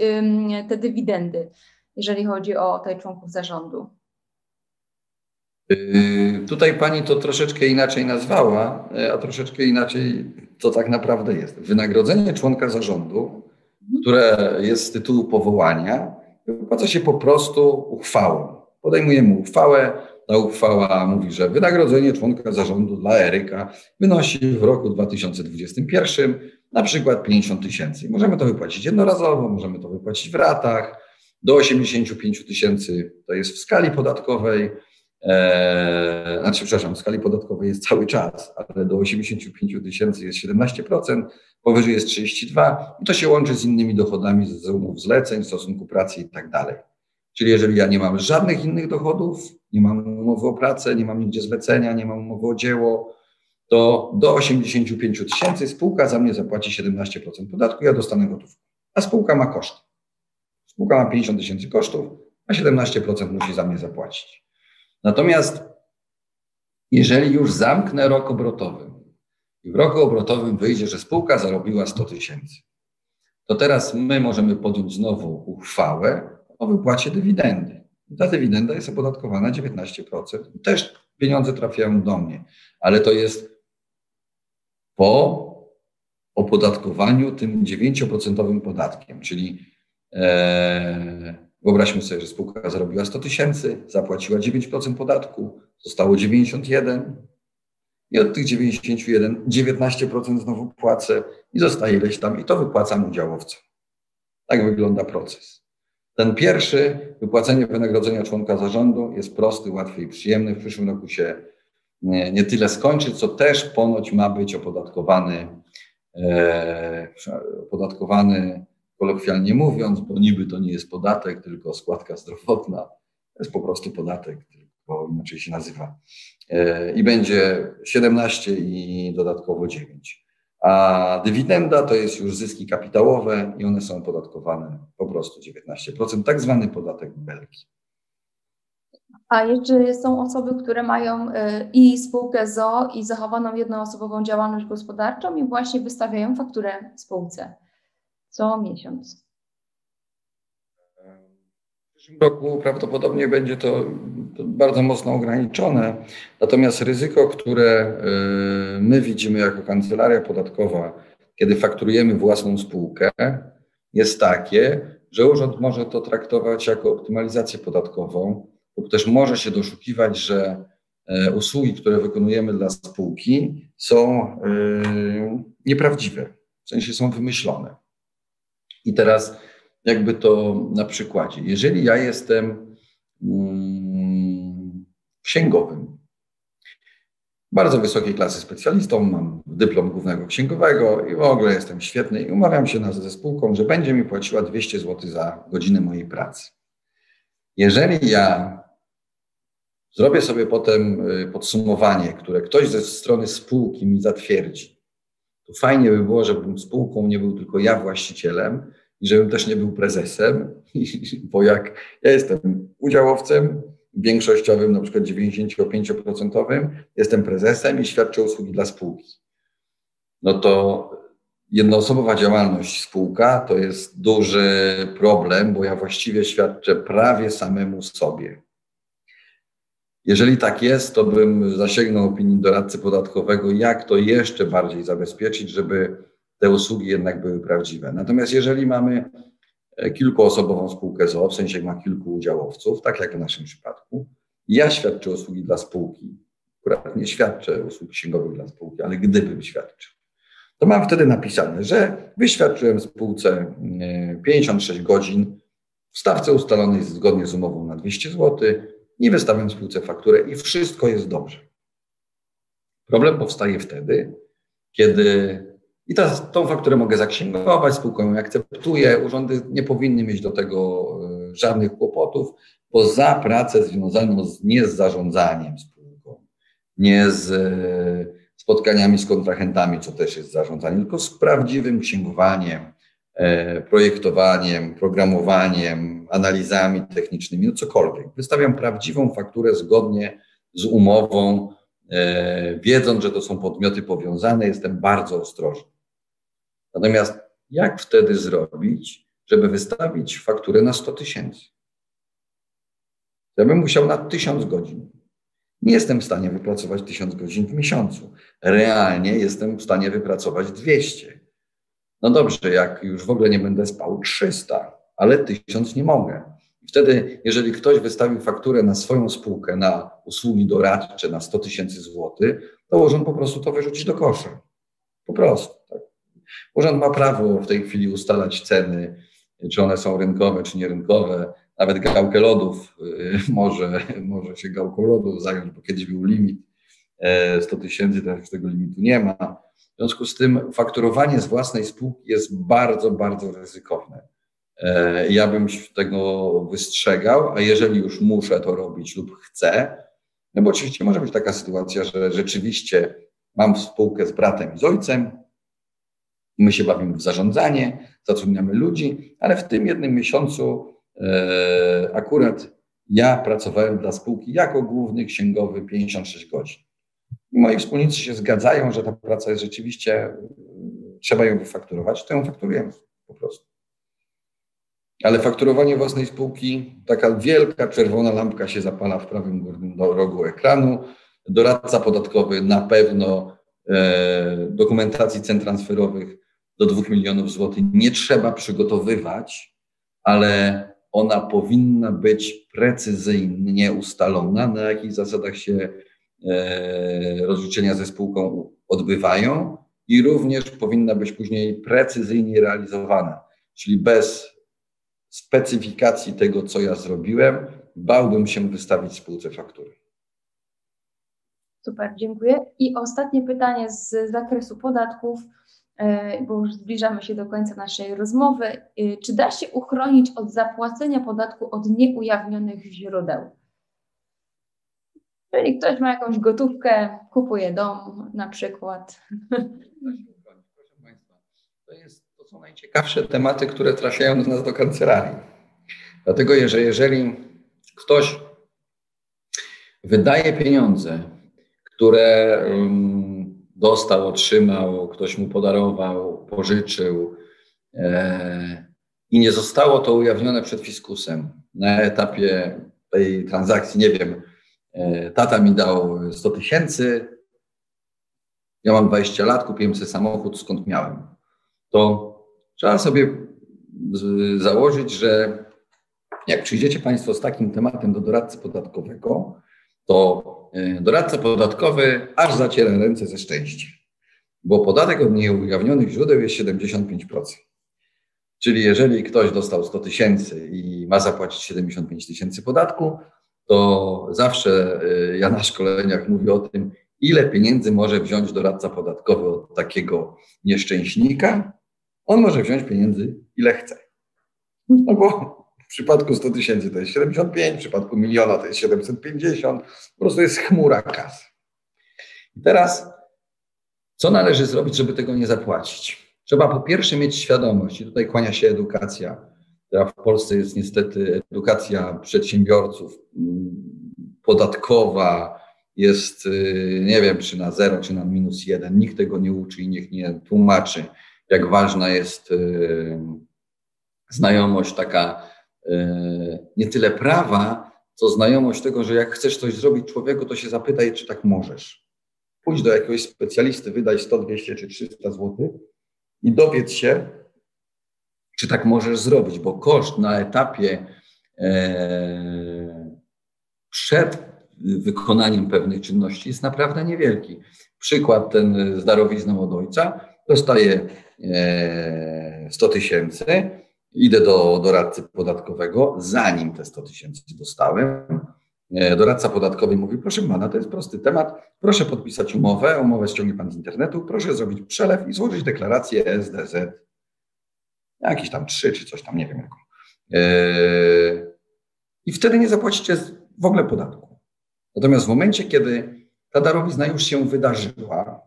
te dywidendy, jeżeli chodzi o tej członków zarządu? Yy, tutaj pani to troszeczkę inaczej nazwała, a troszeczkę inaczej to tak naprawdę jest. Wynagrodzenie członka zarządu, które jest z tytułu powołania, wypłaca się po prostu uchwałą. Podejmujemy uchwałę, ta uchwała mówi, że wynagrodzenie członka zarządu dla Eryka wynosi w roku 2021 na przykład 50 tysięcy. Możemy to wypłacić jednorazowo, możemy to wypłacić w ratach. Do 85 tysięcy to jest w skali podatkowej E, znaczy, przepraszam, w skali podatkowej jest cały czas, ale do 85 tysięcy jest 17%, powyżej jest 32% i to się łączy z innymi dochodami z umów zleceń, stosunku pracy i tak dalej. Czyli jeżeli ja nie mam żadnych innych dochodów, nie mam umowy o pracę, nie mam nigdzie zlecenia, nie mam umowy o dzieło, to do 85 tysięcy spółka za mnie zapłaci 17% podatku, ja dostanę gotówkę. A spółka ma koszty. Spółka ma 50 tysięcy kosztów, a 17% musi za mnie zapłacić. Natomiast jeżeli już zamknę rok obrotowy i w roku obrotowym wyjdzie, że spółka zarobiła 100 tysięcy, to teraz my możemy podjąć znowu uchwałę o wypłacie dywidendy. I ta dywidenda jest opodatkowana 19%. Też pieniądze trafiają do mnie, ale to jest po opodatkowaniu tym 9% podatkiem, czyli e, wyobraźmy sobie, że spółka zarobiła 100 tysięcy, zapłaciła 9% podatku, zostało 91 i od tych 91 19% znowu płacę i zostaje ileś tam i to wypłacam udziałowcom. Tak wygląda proces. Ten pierwszy, wypłacenie wynagrodzenia członka zarządu, jest prosty, łatwy i przyjemny. W przyszłym roku się nie, nie tyle skończy, co też ponoć ma być opodatkowany, e, opodatkowany kolokwialnie mówiąc, bo niby to nie jest podatek, tylko składka zdrowotna. To jest po prostu podatek, tylko inaczej się nazywa. E, I będzie 17 i dodatkowo 9. A dywidenda to jest już zyski kapitałowe i one są opodatkowane po prostu 19%, tak zwany podatek belki. A jeszcze są osoby, które mają y, i spółkę ZO i zachowaną jednoosobową działalność gospodarczą i właśnie wystawiają fakturę spółce co miesiąc. Przyszłym roku prawdopodobnie będzie to bardzo mocno ograniczone. Natomiast ryzyko, które y, my widzimy jako kancelaria podatkowa, kiedy fakturujemy własną spółkę, jest takie, że urząd może to traktować jako optymalizację podatkową, lub też może się doszukiwać, że e, usługi, które wykonujemy dla spółki, są y, nieprawdziwe, w sensie są wymyślone. I teraz jakby to na przykładzie. Jeżeli ja jestem mm, księgowym, bardzo wysokiej klasy specjalistą, mam dyplom głównego księgowego i w ogóle jestem świetny i umawiam się ze spółką, że będzie mi płaciła 200 zł za godzinę mojej pracy. Jeżeli ja zrobię sobie potem y, podsumowanie, które ktoś ze strony spółki mi zatwierdzi, to fajnie by było, żebym spółką nie był tylko ja właścicielem i żebym też nie był prezesem, [LAUGHS] bo jak ja jestem udziałowcem większościowym, na przykład 95%, jestem prezesem i świadczę usługi dla spółki. No to jednoosobowa działalność spółka to jest duży problem, bo ja właściwie świadczę prawie samemu sobie. Jeżeli tak jest, to bym zasięgnął opinii doradcy podatkowego, jak to jeszcze bardziej zabezpieczyć, żeby te usługi jednak były prawdziwe. Natomiast jeżeli mamy e, kilkuosobową spółkę ZOO, w sensie ma kilku udziałowców, tak jak w naszym przypadku, ja świadczę usługi dla spółki, akurat nie świadczę usług księgowych dla spółki, ale gdybym świadczył, to mam wtedy napisane, że wyświadczyłem spółce 56 e, godzin w stawce ustalonej zgodnie z umową na 200 zł, nie wystawiam spółce fakturę i wszystko jest dobrze. Problem powstaje wtedy, kiedy i teraz tą fakturę mogę zaksięgować, spółką ją akceptuję. Urzędy nie powinny mieć do tego e, żadnych kłopotów, poza pracę związaną z, nie z zarządzaniem spółką, nie z e, spotkaniami z kontrahentami, co też jest zarządzanie, tylko z prawdziwym księgowaniem, e, projektowaniem, programowaniem, analizami technicznymi, no cokolwiek. Wystawiam prawdziwą fakturę zgodnie z umową, wiedząc, że to są podmioty powiązane, jestem bardzo ostrożny. Natomiast jak wtedy zrobić, żeby wystawić fakturę na 100 tysięcy? Ja bym musiał na 1000 godzin. Nie jestem w stanie wypracować 1000 godzin w miesiącu. Realnie jestem w stanie wypracować 200. No dobrze, jak już w ogóle nie będę spał 300, ale 1000 nie mogę. Wtedy, jeżeli ktoś wystawił fakturę na swoją spółkę, na usługi doradcze na 100 tysięcy złotych, to urząd po prostu to wyrzuci do kosza. Po prostu. Urząd ma prawo w tej chwili ustalać ceny, czy one są rynkowe, czy nierynkowe. Nawet gałkę lodów y, [LAUGHS] może, może się gałką lodów zająć, bo kiedyś był limit 100 e, tysięcy, teraz już tego limitu nie ma. W związku z tym fakturowanie z własnej spółki jest bardzo, bardzo ryzykowne. E, ja bym tego wystrzegał, a jeżeli już muszę to robić lub chcę, no bo oczywiście może być taka sytuacja, że rzeczywiście mam spółkę z bratem i z ojcem, My się bawimy w zarządzanie, zatrudniamy ludzi, ale w tym jednym miesiącu e, akurat ja pracowałem dla spółki jako główny księgowy 56 godzin. I moi wspólnicy się zgadzają, że ta praca jest rzeczywiście, trzeba ją wyfakturować, to ją fakturujemy po prostu. prostu. Ale fakturowanie własnej spółki, taka wielka czerwona lampka się zapala w prawym górnym rogu ekranu. Doradca podatkowy na pewno e, dokumentacji cen transferowych do 2 milionów złotych nie trzeba przygotowywać, ale ona powinna być precyzyjnie ustalona, na jakich zasadach się e, rozliczenia ze spółką odbywają i również powinna być później precyzyjnie realizowana, czyli bez specyfikacji tego, co ja zrobiłem, bałbym się wystawić spółce faktury. Super, dziękuję. I ostatnie pytanie z zakresu podatków, bo już zbliżamy się do końca naszej rozmowy. E, czy da się uchronić od zapłacenia podatku od nieujawnionych źródeł? Czyli ktoś ma jakąś gotówkę, kupuje dom na przykład. Proszę Państwa, to, jest, to są najciekawsze tematy, które trafiają do nas do kancelarii. Dlatego, że jeżeli ktoś wydaje pieniądze, które dostał, otrzymał, ktoś mu podarował, pożyczył e, i nie zostało to ujawnione przed fiskusem na etapie tej transakcji, nie wiem, E, tata mi dał 100 tysięcy, ja mam 20 lat, kupiłem sobie samochód, skąd miałem. To trzeba sobie założyć, że jak przyjdziecie Państwo z takim tematem do doradcy podatkowego, to e, doradca podatkowy aż zaciera ręce ze szczęścia, bo podatek od nieujawnionych źródeł jest 75%. Czyli jeżeli ktoś dostał 100 tysięcy i ma zapłacić 75 tysięcy podatku, to zawsze y, ja na szkoleniach mówię o tym, ile pieniędzy może wziąć doradca podatkowy od takiego nieszczęśnika. On może wziąć pieniędzy ile chce. No bo w przypadku 100 tysięcy to jest 75, w przypadku miliona to jest 750, po prostu jest chmura kas. I teraz, co należy zrobić, żeby tego nie zapłacić? Trzeba po pierwsze mieć świadomość, i tutaj kłania się edukacja, która w Polsce jest niestety edukacja przedsiębiorców mm, podatkowa, jest y, nie wiem, czy na zero, czy na minus jeden. Nikt tego nie uczy i niech nie tłumaczy, jak ważna jest y, znajomość taka nie tyle prawa, co znajomość tego, że jak chcesz coś zrobić człowieku, to się zapytaj, czy tak możesz. Pójdź do jakiegoś specjalisty, wydaj 100, 200 czy 300 zł i dowiedz się, czy tak możesz zrobić, bo koszt na etapie e, przed wykonaniem pewnych czynności jest naprawdę niewielki. Przykład ten z darowizną od ojca. Dostaję e, 100 tysięcy, idę do doradcy podatkowego, zanim te 100 tysięcy dostałem. E, doradca podatkowy mówi, proszę pana, to jest prosty temat, proszę podpisać umowę, umowę ściągnie pan z internetu, proszę zrobić przelew i złożyć deklarację SDZ jakieś tam trzy czy coś tam, nie wiem jaką. Yy, I wtedy nie zapłacicie w ogóle podatku. Natomiast w momencie, kiedy ta darowizna już się wydarzyła,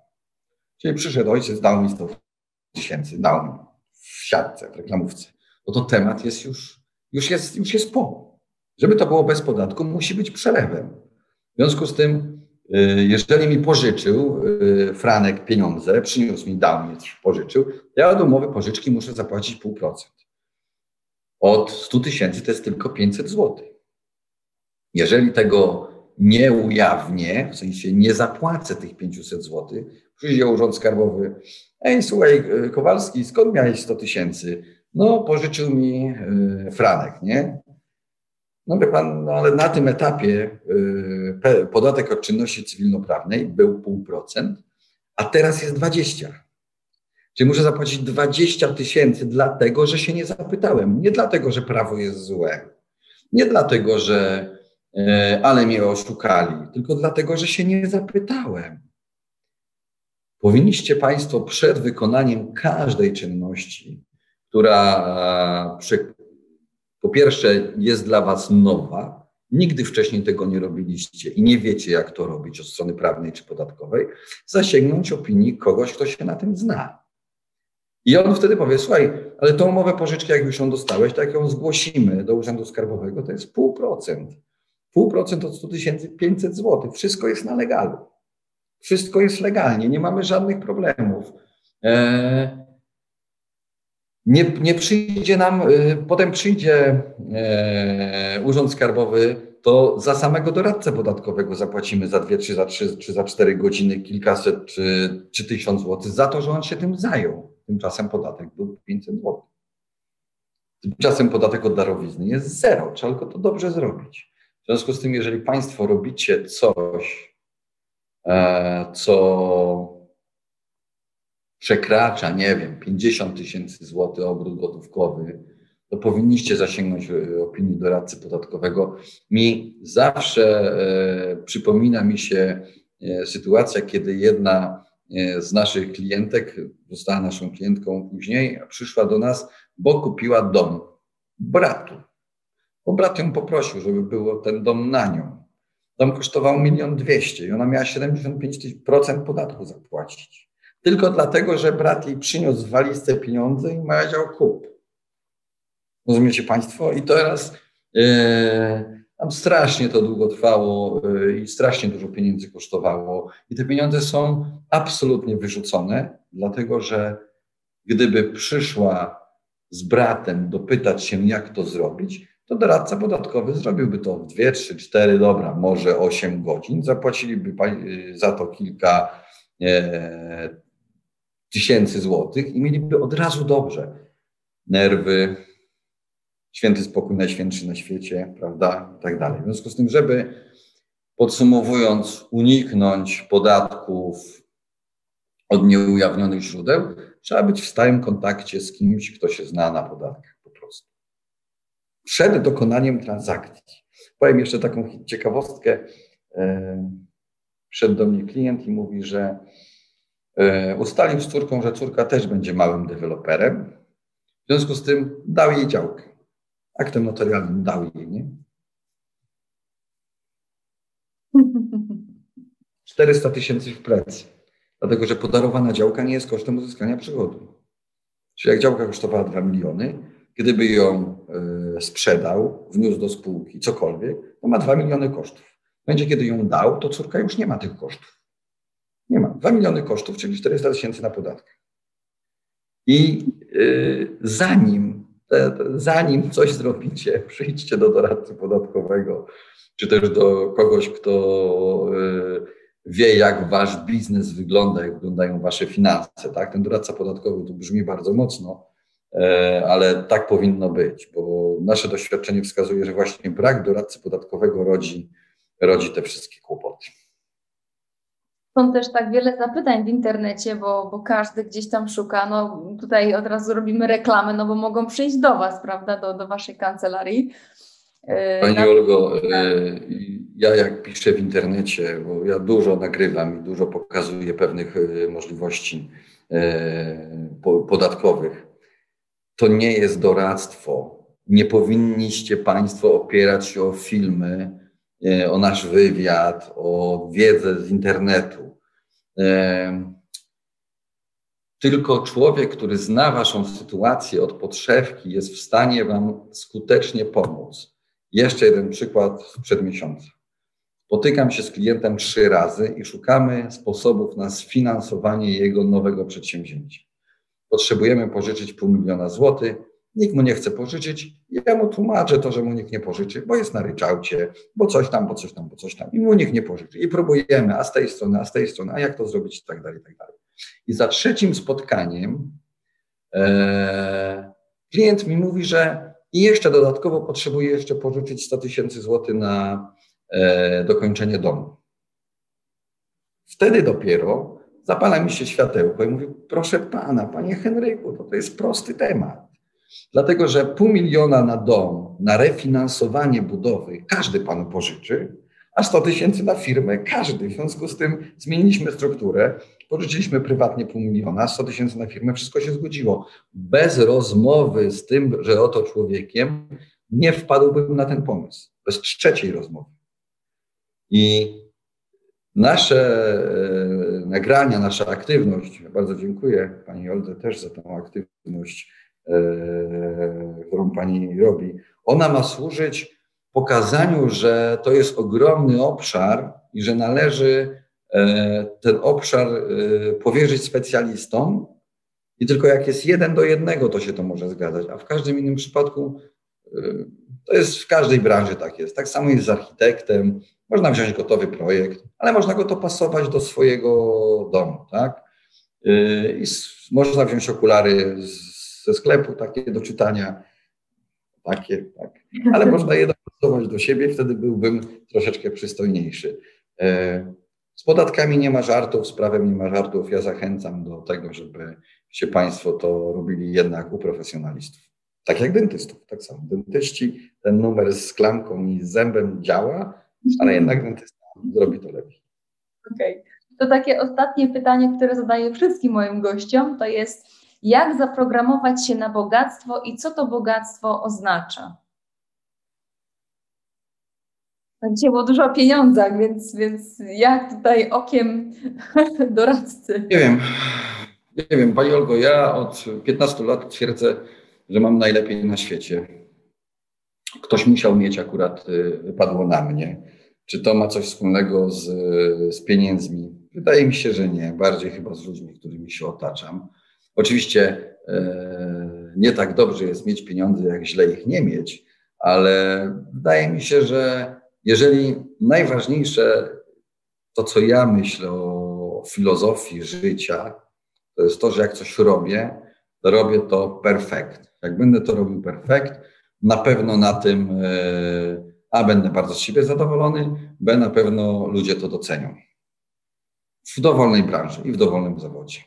czyli przyszedł ojciec, dał mi 100 tysięcy, dał mi w siatce, w reklamówce, no to temat jest już, już jest, już jest po. Żeby to było bez podatku, musi być przelewem. W związku z tym, yy, jeżeli mi pożyczył yy, Franek pieniądze, przyniósł mi, dał mi, pożyczył, ja od umowy pożyczki muszę zapłacić pół procent. Od 100 tysięcy to jest tylko 500 zł. Jeżeli tego nie ujawnię, w sensie nie zapłacę tych 500 zł, przyjdzie Urząd Skarbowy, ej słuchaj Kowalski, skąd miałeś 100 tysięcy? No pożyczył mi yy, Franek, nie? No wie pan, no ale na tym etapie yy, podatek od czynności cywilnoprawnej był pół procent, a teraz jest 20. Czyli muszę zapłacić 20 tysięcy dlatego, że się nie zapytałem. Nie dlatego, że prawo jest złe. Nie dlatego, że e, ale mnie oszukali, tylko dlatego, że się nie zapytałem. Powinniście Państwo przed wykonaniem każdej czynności, która po pierwsze jest dla Was nowa, nigdy wcześniej tego nie robiliście i nie wiecie, jak to robić od strony prawnej czy podatkowej, zasięgnąć opinii kogoś, kto się na tym zna. I on wtedy powie, słuchaj, ale tą umowę pożyczki, jak już ją dostałeś, tak ją zgłosimy do Urzędu Skarbowego, to jest pół procent. Pół procent od 100 tysięcy 500 zł. Wszystko jest na legalu. Wszystko jest legalnie, nie mamy żadnych problemów. Eee, Nie, nie przyjdzie nam, potem przyjdzie Urząd Skarbowy, to za samego doradcę podatkowego zapłacimy za dwie, czy za trzy, czy za cztery godziny kilkaset, czy, czy tysiąc złotych za to, że on się tym zajął. Tymczasem podatek był 500 złotych. Tymczasem podatek od darowizny jest zero. Trzeba tylko to dobrze zrobić. W związku z tym, jeżeli Państwo robicie coś, e, co przekracza, nie wiem, 50 tysięcy złotych obrót gotówkowy, to powinniście zasięgnąć e, opinii doradcy podatkowego. Mi zawsze e, przypomina mi się sytuacja, kiedy jedna z naszych klientek, została naszą klientką później, przyszła do nas, bo kupiła dom bratu. Bo brat ją poprosił, żeby było ten dom na nią. Dom kosztował milion dwieście i ona miała 75% podatku zapłacić. Tylko dlatego, że brat jej przyniósł w walizce pieniądze i powiedział kup. Rozumiecie Państwo? I teraz yy, tam strasznie to długo trwało yy, i strasznie dużo pieniędzy kosztowało. I te pieniądze są absolutnie wyrzucone, dlatego że gdyby przyszła z bratem dopytać się, jak to zrobić, to doradca podatkowy zrobiłby to w 2, 3, 4, dobra, może 8 godzin, zapłaciliby y, za to kilka e, tysięcy złotych i mieliby od razu dobrze. Nerwy, święty spokój najświętszy na świecie, prawda, i tak dalej. W związku z tym, żeby podsumowując, uniknąć podatków od nieujawnionych źródeł, trzeba być w stałym kontakcie z kimś, kto się zna na podatkach po prostu. Przed dokonaniem transakcji. Powiem jeszcze taką ciekawostkę. Wszedł do mnie klient i mówi, że ustalił z córką, że córka też będzie małym deweloperem. W związku z tym dał jej działkę. Aktem notarialnym dał jej, nie? [LAUGHS] 400 tysięcy w plecy. Dlatego, że podarowana działka nie jest kosztem uzyskania przychodu. Czyli jak działka kosztowała 2 miliony, gdyby ją y, sprzedał, wniósł do spółki, cokolwiek, to ma 2 miliony kosztów. Będzie, kiedy ją dał, to córka już nie ma tych kosztów. Nie ma. 2 miliony kosztów, czyli 400 tysięcy na podatkach. I y, zanim, zanim coś zrobicie, [LAUGHS] przyjdźcie do doradcy podatkowego, czy też do kogoś, kto y, wie, jak wasz biznes wygląda, jak wyglądają wasze finanse. Tak? Ten doradca podatkowy to brzmi bardzo mocno, e, ale tak powinno być, bo nasze doświadczenie wskazuje, że właśnie brak doradcy podatkowego rodzi, rodzi te wszystkie kłopoty. Są też tak wiele zapytań w internecie, bo, bo każdy gdzieś tam szuka. No tutaj od razu robimy reklamę, no bo mogą przyjść do Was, prawda, do, do Waszej kancelarii. E, Pani na... Olgo, e, ja jak piszę w internecie, bo ja dużo nagrywam i dużo pokazuję pewnych e, możliwości podatkowych, to nie jest doradztwo. Nie powinniście Państwo opierać się o filmy, o nasz wywiad, o wiedzę z internetu. Tylko człowiek, który zna Waszą sytuację od podszewki, jest w stanie Wam skutecznie pomóc. Jeszcze jeden przykład sprzed miesiąca. Spotykam się z klientem trzy razy i szukamy sposobów na sfinansowanie jego nowego przedsięwzięcia. Potrzebujemy pożyczyć pół miliona złotych. Nikt mu nie chce pożyczyć. Ja mu tłumaczę to, że mu nikt nie pożyczy, bo jest na ryczałcie, bo coś tam, bo coś tam, bo coś tam. I mu nikt nie pożyczy. I próbujemy, a z tej strony, a z tej strony, a jak to zrobić i tak dalej, i tak dalej. I za trzecim spotkaniem e, klient mi mówi, że i jeszcze dodatkowo potrzebuje jeszcze pożyczyć 100 tysięcy złotych na e, dokończenie domu. Wtedy dopiero zapala mi się światełko i mówię, proszę pana, panie Henryku, to, to jest prosty temat. Dlatego, że pół miliona na dom, na refinansowanie budowy każdy panu pożyczy, a 100 tysięcy na firmę każdy. W związku z tym zmieniliśmy strukturę, pożyczyliśmy prywatnie pół miliona, 100 tysięcy na firmę, wszystko się zgodziło. Bez rozmowy z tym, że oto człowiekiem, nie wpadłbym na ten pomysł. Bez trzeciej rozmowy. I nasze e, nagrania, nasza aktywność, bardzo dziękuję Pani Oldze też za tą aktywność, którą Pani robi. Ona ma służyć pokazaniu, że to jest ogromny obszar i że należy e, ten obszar e, powierzyć specjalistom, I tylko jak jest jeden do jednego, to się to może zgadzać, a w każdym innym przypadku to jest w każdej branży tak jest. Tak samo jest z architektem. Można wziąć gotowy projekt, ale można go to pasować do swojego domu, tak? I można wziąć okulary ze sklepu, takie do czytania, takie, tak. Ale [LAUGHS] można je dopasować do siebie, wtedy byłbym troszeczkę przystojniejszy. E, z podatkami nie ma żartów, z prawem nie ma żartów. Ja zachęcam do tego, żebyście Państwo to robili jednak u profesjonalistów. Tak jak dentystów, tak samo. Dentyści, ten numer z klamką i z zębem działa, ale jednak dentysta zrobi to lepiej. Okej. Okay. To takie ostatnie pytanie, które zadaję wszystkim moim gościom, to jest jak zaprogramować się na bogactwo i co to bogactwo oznacza? Dzisiaj było dużo o pieniądzach, więc, więc jak tutaj okiem [LAUGHS] doradcy? Nie wiem. Nie wiem, Pani Olgo, ja od 15 lat twierdzę, że mam najlepiej na świecie. Ktoś musiał mieć akurat, y, wypadło na mnie. Czy to ma coś wspólnego z, z pieniędzmi? Wydaje mi się, że nie. Bardziej chyba z ludźmi, którymi się otaczam. Oczywiście e, nie tak dobrze jest mieć pieniądze, jak źle ich nie mieć, ale wydaje mi się, że jeżeli najważniejsze to, co ja myślę o filozofii życia, to jest to, że jak coś robię, to robię to perfekt. Jak będę to robił perfekt, na pewno na tym e, A będę bardzo z siebie zadowolony, B na pewno ludzie to docenią. W dowolnej branży i w dowolnym zawodzie.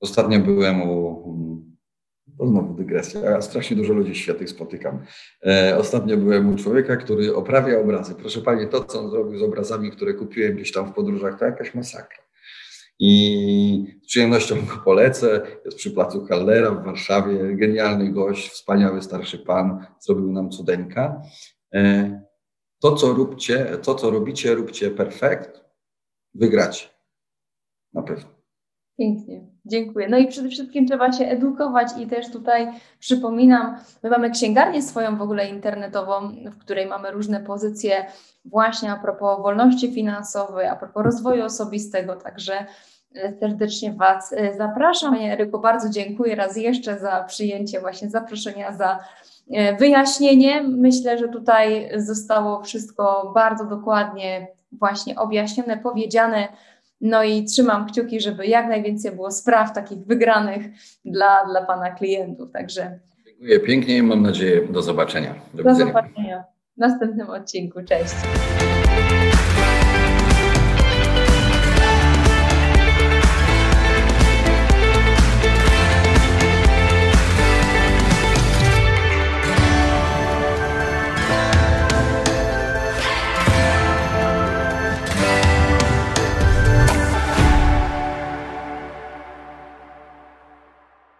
Ostatnio byłem u to znowu dygresja. Ja strasznie dużo ludzi świetnych spotykam. E, ostatnio byłem u człowieka, który oprawia obrazy. Proszę Pani, to co on zrobił z obrazami, które kupiłem gdzieś tam w podróżach, to jakaś masakra. I z przyjemnością go polecę. Jest przy placu Hallera w Warszawie. Genialny gość, wspaniały starszy pan, zrobił nam cudeńka. E, to, co róbcie, to, co robicie, róbcie perfekt, wygracie. Na pewno. Pięknie, dziękuję. No i przede wszystkim trzeba się edukować i też tutaj przypominam, my mamy księgarnię swoją w ogóle internetową, w której mamy różne pozycje właśnie a propos wolności finansowej, a propos rozwoju osobistego, także e, serdecznie Was e, zapraszam. Panie Eryku, bardzo dziękuję raz jeszcze za przyjęcie właśnie zaproszenia, za e, wyjaśnienie. Myślę, że tutaj zostało wszystko bardzo dokładnie właśnie objaśnione, powiedziane no i trzymam kciuki, żeby jak najwięcej było spraw takich wygranych dla, dla Pana klientów. Także. Dziękuję pięknie i mam nadzieję do zobaczenia. Do, do zobaczenia w następnym odcinku. Cześć.